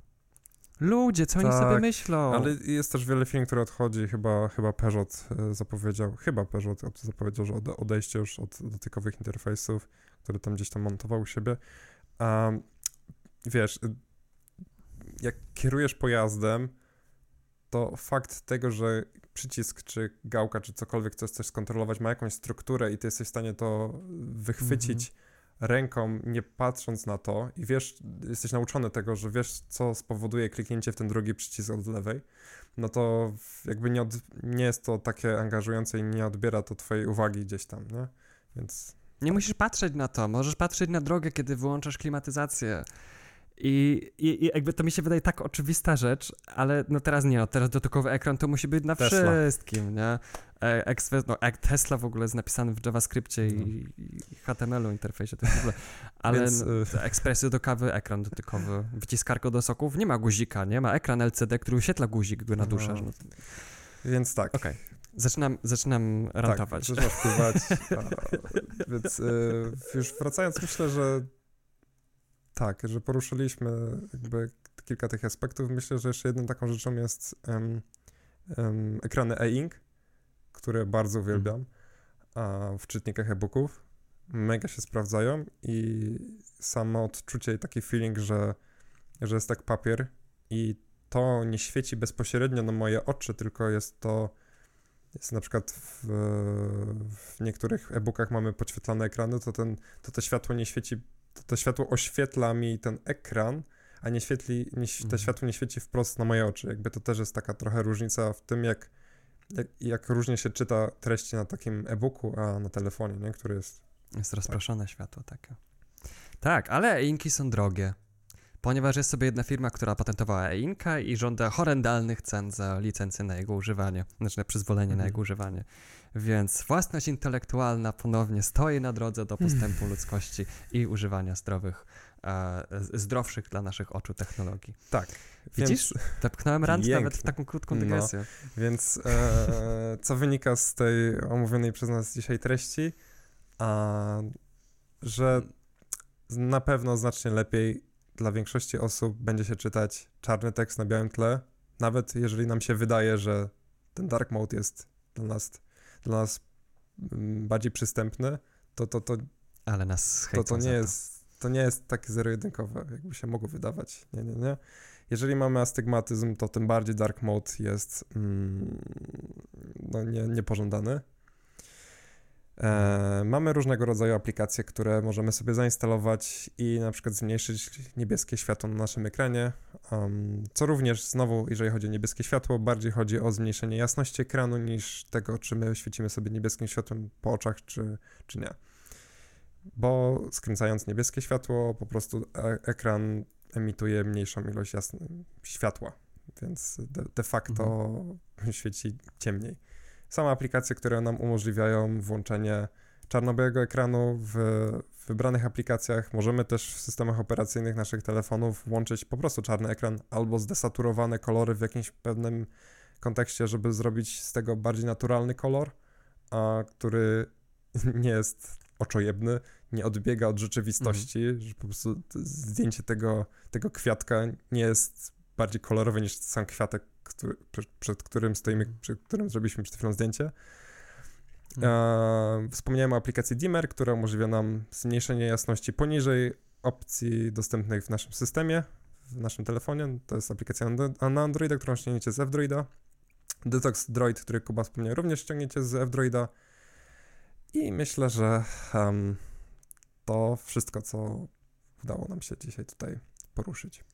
Ludzie, co oni Tak, sobie myślą? Ale jest też wiele firm, które odchodzi, chyba, chyba Peugeot e, zapowiedział, chyba Peugeot zapowiedział, że ode, odejście już od dotykowych interfejsów, które tam gdzieś tam montował u siebie. A wiesz, jak kierujesz pojazdem, to fakt tego, że przycisk, czy gałka, czy cokolwiek chcesz coś skontrolować, ma jakąś strukturę i ty jesteś w stanie to wychwycić ręką, nie patrząc na to i wiesz, jesteś nauczony tego, że wiesz, co spowoduje kliknięcie w ten drugi przycisk od lewej, no to jakby nie, od, nie jest to takie angażujące i nie odbiera to twojej uwagi gdzieś tam, nie? Więc Nie musisz patrzeć na to, możesz patrzeć na drogę, kiedy wyłączasz klimatyzację. I, i, I jakby to mi się wydaje tak oczywista rzecz, ale no teraz nie, no teraz dotykowy ekran to musi być na Tesla. wszystkim, nie? E, Exwe- no, jak Tesla w ogóle jest napisany w JavaScriptie i, i HTML-u interfejsie, to w ogóle, ale Więc, no, y- ekspresy do kawy, ekran dotykowy, wyciskarko do soków, nie ma guzika, nie ma ekran LCD, który oświetla guzik, go naduszasz. No. No. Więc tak. Okej, zaczynam, zaczynam rantować. Tak, zaczyna wpływać. a, więc y, już wracając, myślę, że tak, że poruszyliśmy jakby kilka tych aspektów. Myślę, że jeszcze jedną taką rzeczą jest em, em, ekrany e-ink, które bardzo uwielbiam a w czytnikach e-booków. Mega się sprawdzają i samo odczucie i taki feeling, że, że jest tak papier i to nie świeci bezpośrednio na moje oczy, tylko jest to jest na przykład w, w niektórych e-bookach mamy podświetlane ekrany, to, ten, to to światło nie świeci, to, to światło oświetla mi ten ekran, a nie świetli, nie, to Mhm. światło nie świeci wprost na moje oczy. Jakby to też jest taka trochę różnica w tym, jak, jak, jak różnie się czyta treści na takim e-booku, a na telefonie, nie? który jest Jest rozproszone światło takie. Tak, ale e-inki są drogie. Ponieważ jest sobie jedna firma, która patentowała e-inka i żąda horrendalnych cen za licencję na jego używanie, znaczy na przyzwolenie na Mhm. jego używanie. Więc własność intelektualna ponownie stoi na drodze do postępu ludzkości i używania zdrowych, e, zdrowszych dla naszych oczu technologii. tak. Widzisz? Wepchnąłem rant Pięknie. nawet w taką krótką No. dygresję. Więc e, co wynika z tej omówionej przez nas dzisiaj treści? A, że na pewno znacznie lepiej dla większości osób będzie się czytać czarny tekst na białym tle, nawet jeżeli nam się wydaje, że ten dark mode jest dla nas, dla nas mm, bardziej przystępny, to, to, to, Ale nas to, to, nie jest, to nie jest takie zero-jedynkowe, jakby się mogło wydawać. Nie, nie, nie. Jeżeli mamy astygmatyzm, to tym bardziej dark mode jest mm, no, nie, niepożądany. E, mamy różnego rodzaju aplikacje, które możemy sobie zainstalować i na przykład zmniejszyć niebieskie światło na naszym ekranie. Um, co również, znowu, jeżeli chodzi o niebieskie światło, bardziej chodzi o zmniejszenie jasności ekranu niż tego, czy my świecimy sobie niebieskim światłem po oczach, czy, czy nie. Bo skręcając niebieskie światło, po prostu e- ekran emituje mniejszą ilość jasne, światła, więc de, de facto świeci ciemniej. Same aplikacje, które nam umożliwiają włączenie czarno-białego ekranu w, wybranych aplikacjach. Możemy też w systemach operacyjnych naszych telefonów włączyć po prostu czarny ekran albo zdesaturowane kolory w jakimś pewnym kontekście, żeby zrobić z tego bardziej naturalny kolor, a który nie jest oczojebny, nie odbiega od rzeczywistości, że po prostu zdjęcie tego, tego kwiatka nie jest bardziej kolorowe niż sam kwiatek, który, przed, przed którym stoimy, przed którym zrobiliśmy przed chwilą zdjęcie. E, wspomniałem o aplikacji Dimmer, która umożliwia nam zmniejszenie jasności poniżej opcji dostępnych w naszym systemie, w naszym telefonie. To jest aplikacja na- Androida, którą ściągniecie z F-Droida. Detox Droid, który Kuba wspomniał, również ściągniecie z F-Droida. I myślę, że em, to wszystko, co udało nam się dzisiaj tutaj poruszyć.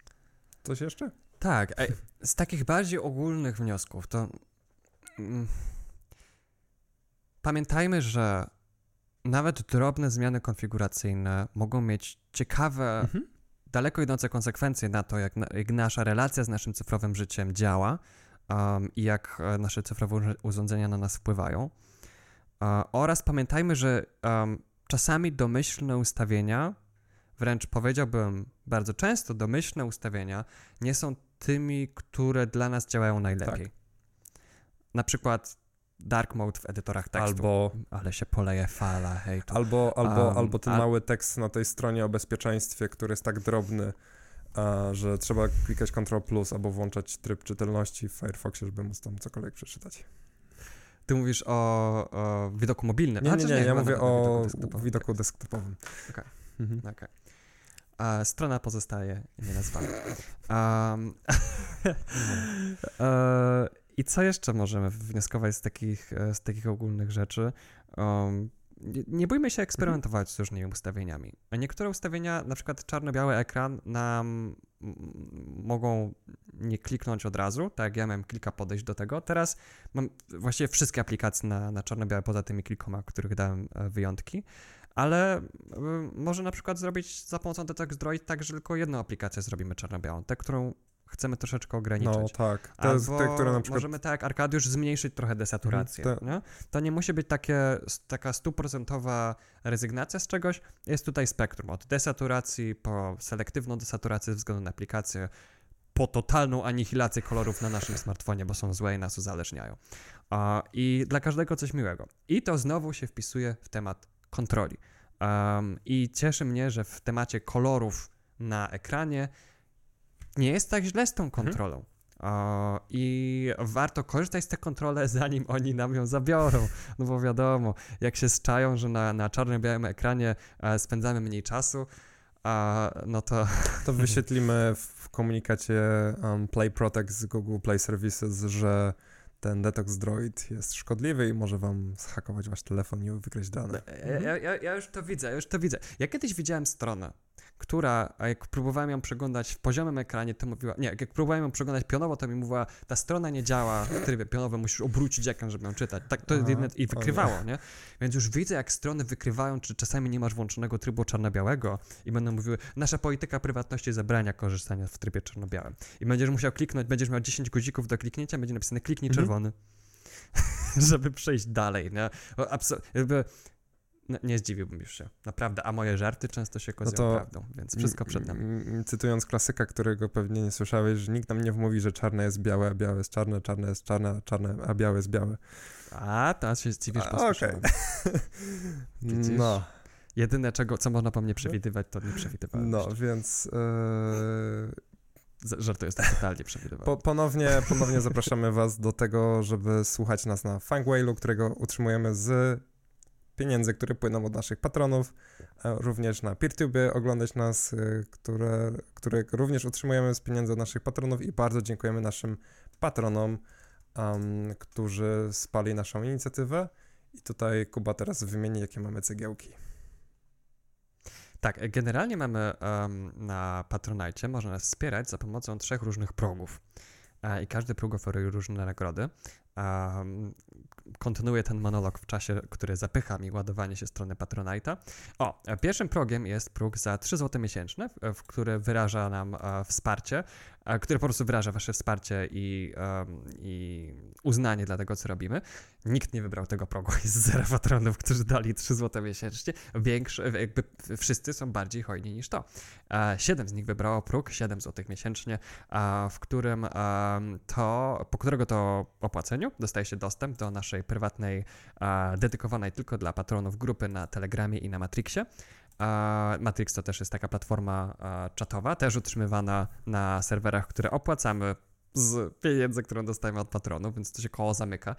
Coś jeszcze? Tak, z takich bardziej ogólnych wniosków to mm, pamiętajmy, że nawet drobne zmiany konfiguracyjne mogą mieć ciekawe, Mhm. daleko idące konsekwencje na to, jak, na, jak nasza relacja z naszym cyfrowym życiem działa. um, i jak e, nasze cyfrowe urządzenia na nas wpływają. Uh, oraz pamiętajmy, że um, czasami domyślne ustawienia, wręcz powiedziałbym bardzo często domyślne ustawienia, nie są tymi, które dla nas działają najlepiej. Tak. Na przykład dark mode w edytorach tekstu. Albo... Ale się poleje fala hejtu. Albo, albo, um, albo ten mały tekst na tej stronie o bezpieczeństwie, który jest tak drobny, że trzeba klikać Ctrl plus albo włączać tryb czytelności w Firefoxie, żeby móc tam cokolwiek przeczytać. Ty mówisz o, o widoku mobilnym. Nie, nie, nie, nie ja mówię o widoku desktopowym. Okej, okay. mhm. okay. A strona pozostaje nienazwana. Um, I co jeszcze możemy wnioskować z takich, e, z takich ogólnych rzeczy? Um, nie, nie bójmy się eksperymentować z różnymi ustawieniami. Niektóre ustawienia, na przykład czarno-biały ekran, nam mogą nie kliknąć od razu, tak jak ja miałem kilka podejść do tego. Teraz mam właściwie wszystkie aplikacje na, na czarno-białe, poza tymi kilkoma, których dałem e, wyjątki, ale y, może na przykład zrobić za pomocą Detox Droid tak, że tylko jedną aplikację zrobimy czarno-białą, tę, którą chcemy troszeczkę ograniczyć. No tak. Te, Albo te, które na przykład... możemy tak jak Arkadiusz zmniejszyć trochę desaturację. Mhm, nie? To nie musi być takie, taka stuprocentowa rezygnacja z czegoś. Jest tutaj spektrum od desaturacji po selektywną desaturację ze względu na aplikację, po totalną anihilację kolorów na naszym smartfonie, bo są złe i nas uzależniają. I dla każdego coś miłego. I to znowu się wpisuje w temat kontroli. Um, I cieszy mnie, że w temacie kolorów na ekranie nie jest tak źle z tą mhm. kontrolą. Hmm. I warto korzystać z tej kontroli, zanim oni nam ją zabiorą. No bo wiadomo, jak się zczają, że na, na czarno-białym ekranie e, spędzamy mniej czasu, a, no to... To wyświetlimy w komunikacie um, Play Protect z Google Play Services, że ten detox droid jest szkodliwy i może wam zhakować wasz telefon i wykraść dane. Ja, ja, ja, już to widzę, ja już to widzę. Ja kiedyś widziałem stronę, która, jak próbowałem ją przeglądać w poziomym ekranie, to mówiła, nie, jak próbowałem ją przeglądać pionowo, to mi mówiła, ta strona nie działa w trybie pionowym, musisz obrócić ekran, żeby ją czytać. Tak to Aha, i wykrywało, nie? Więc już widzę, jak strony wykrywają, czy czasami nie masz włączonego trybu czarno-białego i będą mówiły, nasza polityka prywatności zabrania korzystania w trybie czarno-białym. I będziesz musiał kliknąć, będziesz miał 10 guzików do kliknięcia, będzie napisane kliknij mhm. czerwony. żeby przejść dalej, nie? Absolutnie no, nie zdziwiłbym już się, naprawdę, a moje żarty często się okazują no prawdą, więc wszystko przed nami. Cytując klasyka, którego pewnie nie słyszałeś, że nikt nam nie wmówi, że czarne jest białe, a białe jest czarne, czarne jest czarne, czarne, a białe jest białe. A, teraz się zdziwisz, po okay. No. Jedyne, czego, co można po mnie przewidywać, to nie przewidywałem. No, jeszcze. więc... Yy... Żartuję, jestem totalnie przewidywany. Po, ponownie, ponownie zapraszamy was do tego, żeby słuchać nas na Fangwailu, którego utrzymujemy z pieniędzy, które płyną od naszych patronów, również na PeerTube oglądać nas, y, które, które również utrzymujemy z pieniędzy od naszych patronów i bardzo dziękujemy naszym patronom, um, którzy spali naszą inicjatywę. I tutaj Kuba teraz wymieni, jakie mamy cegiełki. Tak, generalnie mamy um, na Patronite, można nas wspierać za pomocą trzech różnych progów. E, I każdy próg oferuje różne nagrody. Kontynuuję ten monolog w czasie, który zapycha mi ładowanie się strony Patronite'a. O, pierwszym progiem jest próg za 3 zł miesięczne, w, w który wyraża nam e, wsparcie które po prostu wyraża wasze wsparcie i, um, i uznanie dla tego, co robimy. Nikt nie wybrał tego progu, jest zero patronów, którzy dali 3 zł miesięcznie. Większy, jakby wszyscy są bardziej hojni niż to. Siedem z nich wybrało próg, 7 zł miesięcznie, w którym to, po którego to opłaceniu dostaje się dostęp do naszej prywatnej, dedykowanej tylko dla patronów grupy na Telegramie i na Matrixie. Matrix to też jest taka platforma czatowa, też utrzymywana na serwerach, które opłacamy z pieniędzy, które dostajemy od patronów, więc to się koło zamyka.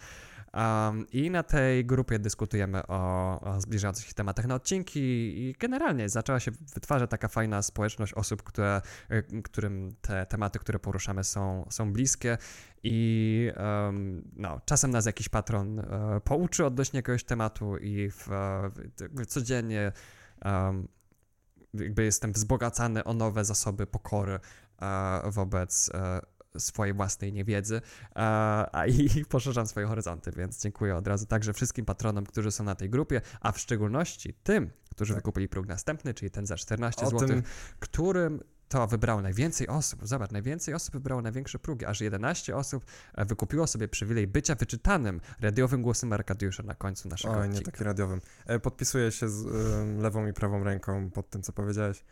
Um, I na tej grupie dyskutujemy o, o zbliżających się tematach na odcinki i generalnie zaczęła się wytwarzać taka fajna społeczność osób, które, y, którym te tematy, które poruszamy są, są bliskie i um, no, czasem nas jakiś patron uh, pouczy odnośnie jakiegoś tematu i w, w, codziennie um, jakby jestem wzbogacany o nowe zasoby pokory uh, wobec uh, swojej własnej niewiedzy uh, a i poszerzam swoje horyzonty, więc dziękuję od razu także wszystkim patronom, którzy są na tej grupie, a w szczególności tym, którzy tak. wykupili próg następny, czyli ten za 14 zł, tym... którym to wybrało najwięcej osób. Zobacz, najwięcej osób wybrało największe prógi. Aż 11 osób e, wykupiło sobie przywilej bycia wyczytanym radiowym głosem Arkadiusza na końcu naszego Oj, nie odcinka. taki radiowym. E, Podpisuję się z lewą i prawą ręką pod tym, co powiedziałeś.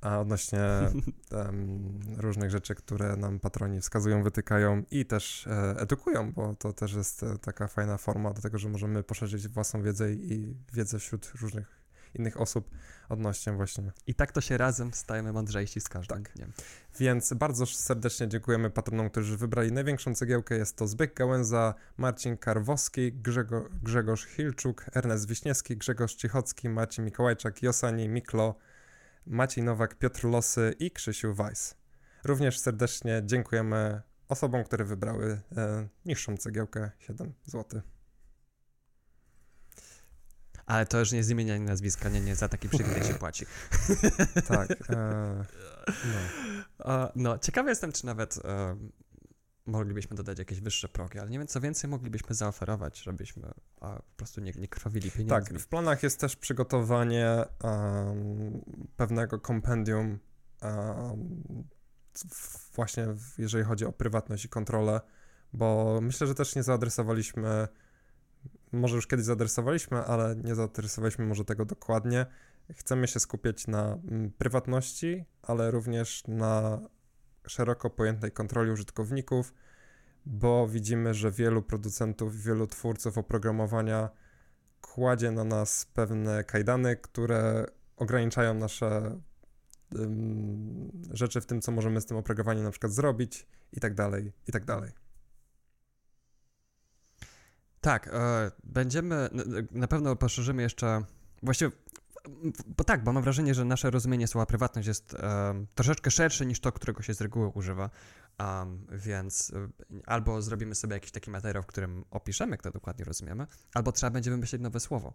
A odnośnie em, różnych rzeczy, które nam patroni wskazują, wytykają i też e, edukują, bo to też jest e, taka fajna forma do tego, że możemy poszerzyć własną wiedzę i wiedzę wśród różnych innych osób odnośnie właśnie. I tak to się razem stajemy mądrzejsi z każdym Tak. dniem. Więc bardzo serdecznie dziękujemy patronom, którzy wybrali największą cegiełkę. Jest to Zbyk Gałęza, Marcin Karwowski, Grzego, Grzegorz Hilczuk, Ernest Wiśniewski, Grzegorz Cichocki, Maciej Mikołajczak, Josani Miklo, Maciej Nowak, Piotr Losy i Krzysiu Weiss. Również serdecznie dziękujemy osobom, które wybrały e, niższą cegiełkę 7 zł. Ale to już nie zmienianie nazwiska, nie, nie, za taki przywilej się płaci. Tak. E, no. A, no, ciekawy jestem, czy nawet e, moglibyśmy dodać jakieś wyższe progi, ale nie wiem, co więcej moglibyśmy zaoferować, żebyśmy a, po prostu nie, nie krwawili Tak, pieniędzmi. w planach jest też przygotowanie em, pewnego kompendium w- właśnie w- jeżeli chodzi o prywatność i kontrolę, bo myślę, że też nie zaadresowaliśmy, może już kiedyś zaadresowaliśmy, ale nie zaadresowaliśmy może tego dokładnie. Chcemy się skupiać na mm, prywatności, ale również na szeroko pojętej kontroli użytkowników, bo widzimy, że wielu producentów, wielu twórców oprogramowania kładzie na nas pewne kajdany, które ograniczają nasze rzeczy w tym, co możemy z tym oprogramowaniem na przykład zrobić i tak dalej, i tak dalej. Tak, e, będziemy, na pewno poszerzymy jeszcze, właściwie, bo tak, bo mam wrażenie, że nasze rozumienie słowa prywatność jest em, troszeczkę szersze niż to, którego się z reguły używa, więc e, albo zrobimy sobie jakiś taki materiał, w którym opiszemy, jak to dokładnie rozumiemy, albo trzeba będzie wymyślić nowe słowo.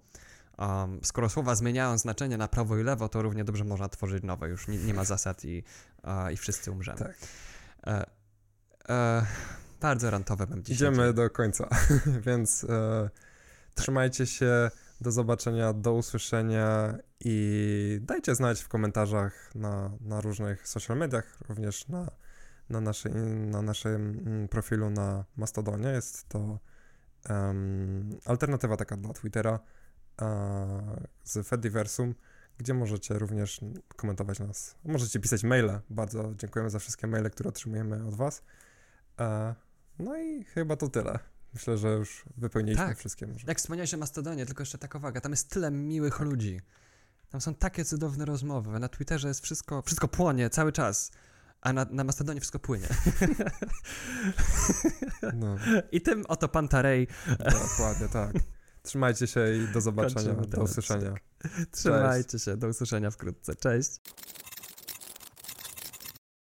Skoro słowa zmieniają znaczenie na prawo i lewo, to równie dobrze można tworzyć nowe, już nie, nie ma zasad i, i wszyscy umrzemy. Tak. E, e, bardzo rantowe mam dzisiaj. Idziemy do końca, więc e, trzymajcie się, do zobaczenia, do usłyszenia i dajcie znać w komentarzach na, na różnych social mediach, również na, na, naszej, na naszym mm, profilu na Mastodonie. Jest to em, alternatywa taka dla Twittera e, z Fediversum, gdzie możecie również komentować nas. Możecie pisać maile. Bardzo dziękujemy za wszystkie maile, które otrzymujemy od Was. No i chyba to tyle. Myślę, że już wypełniliśmy Tak. wszystkie może. Jak wspomniałeś o Mastodonie, tylko jeszcze taka uwaga, tam jest tyle miłych ludzi. Tam są takie cudowne rozmowy. Na Twitterze jest wszystko, wszystko płonie cały czas, a na, na Mastodonie wszystko płynie. No, I tym oto pan Tarej. dokładnie, tak. Trzymajcie się i do zobaczenia, Kończymy do usłyszenia. Trzymajcie się, do usłyszenia wkrótce. Cześć.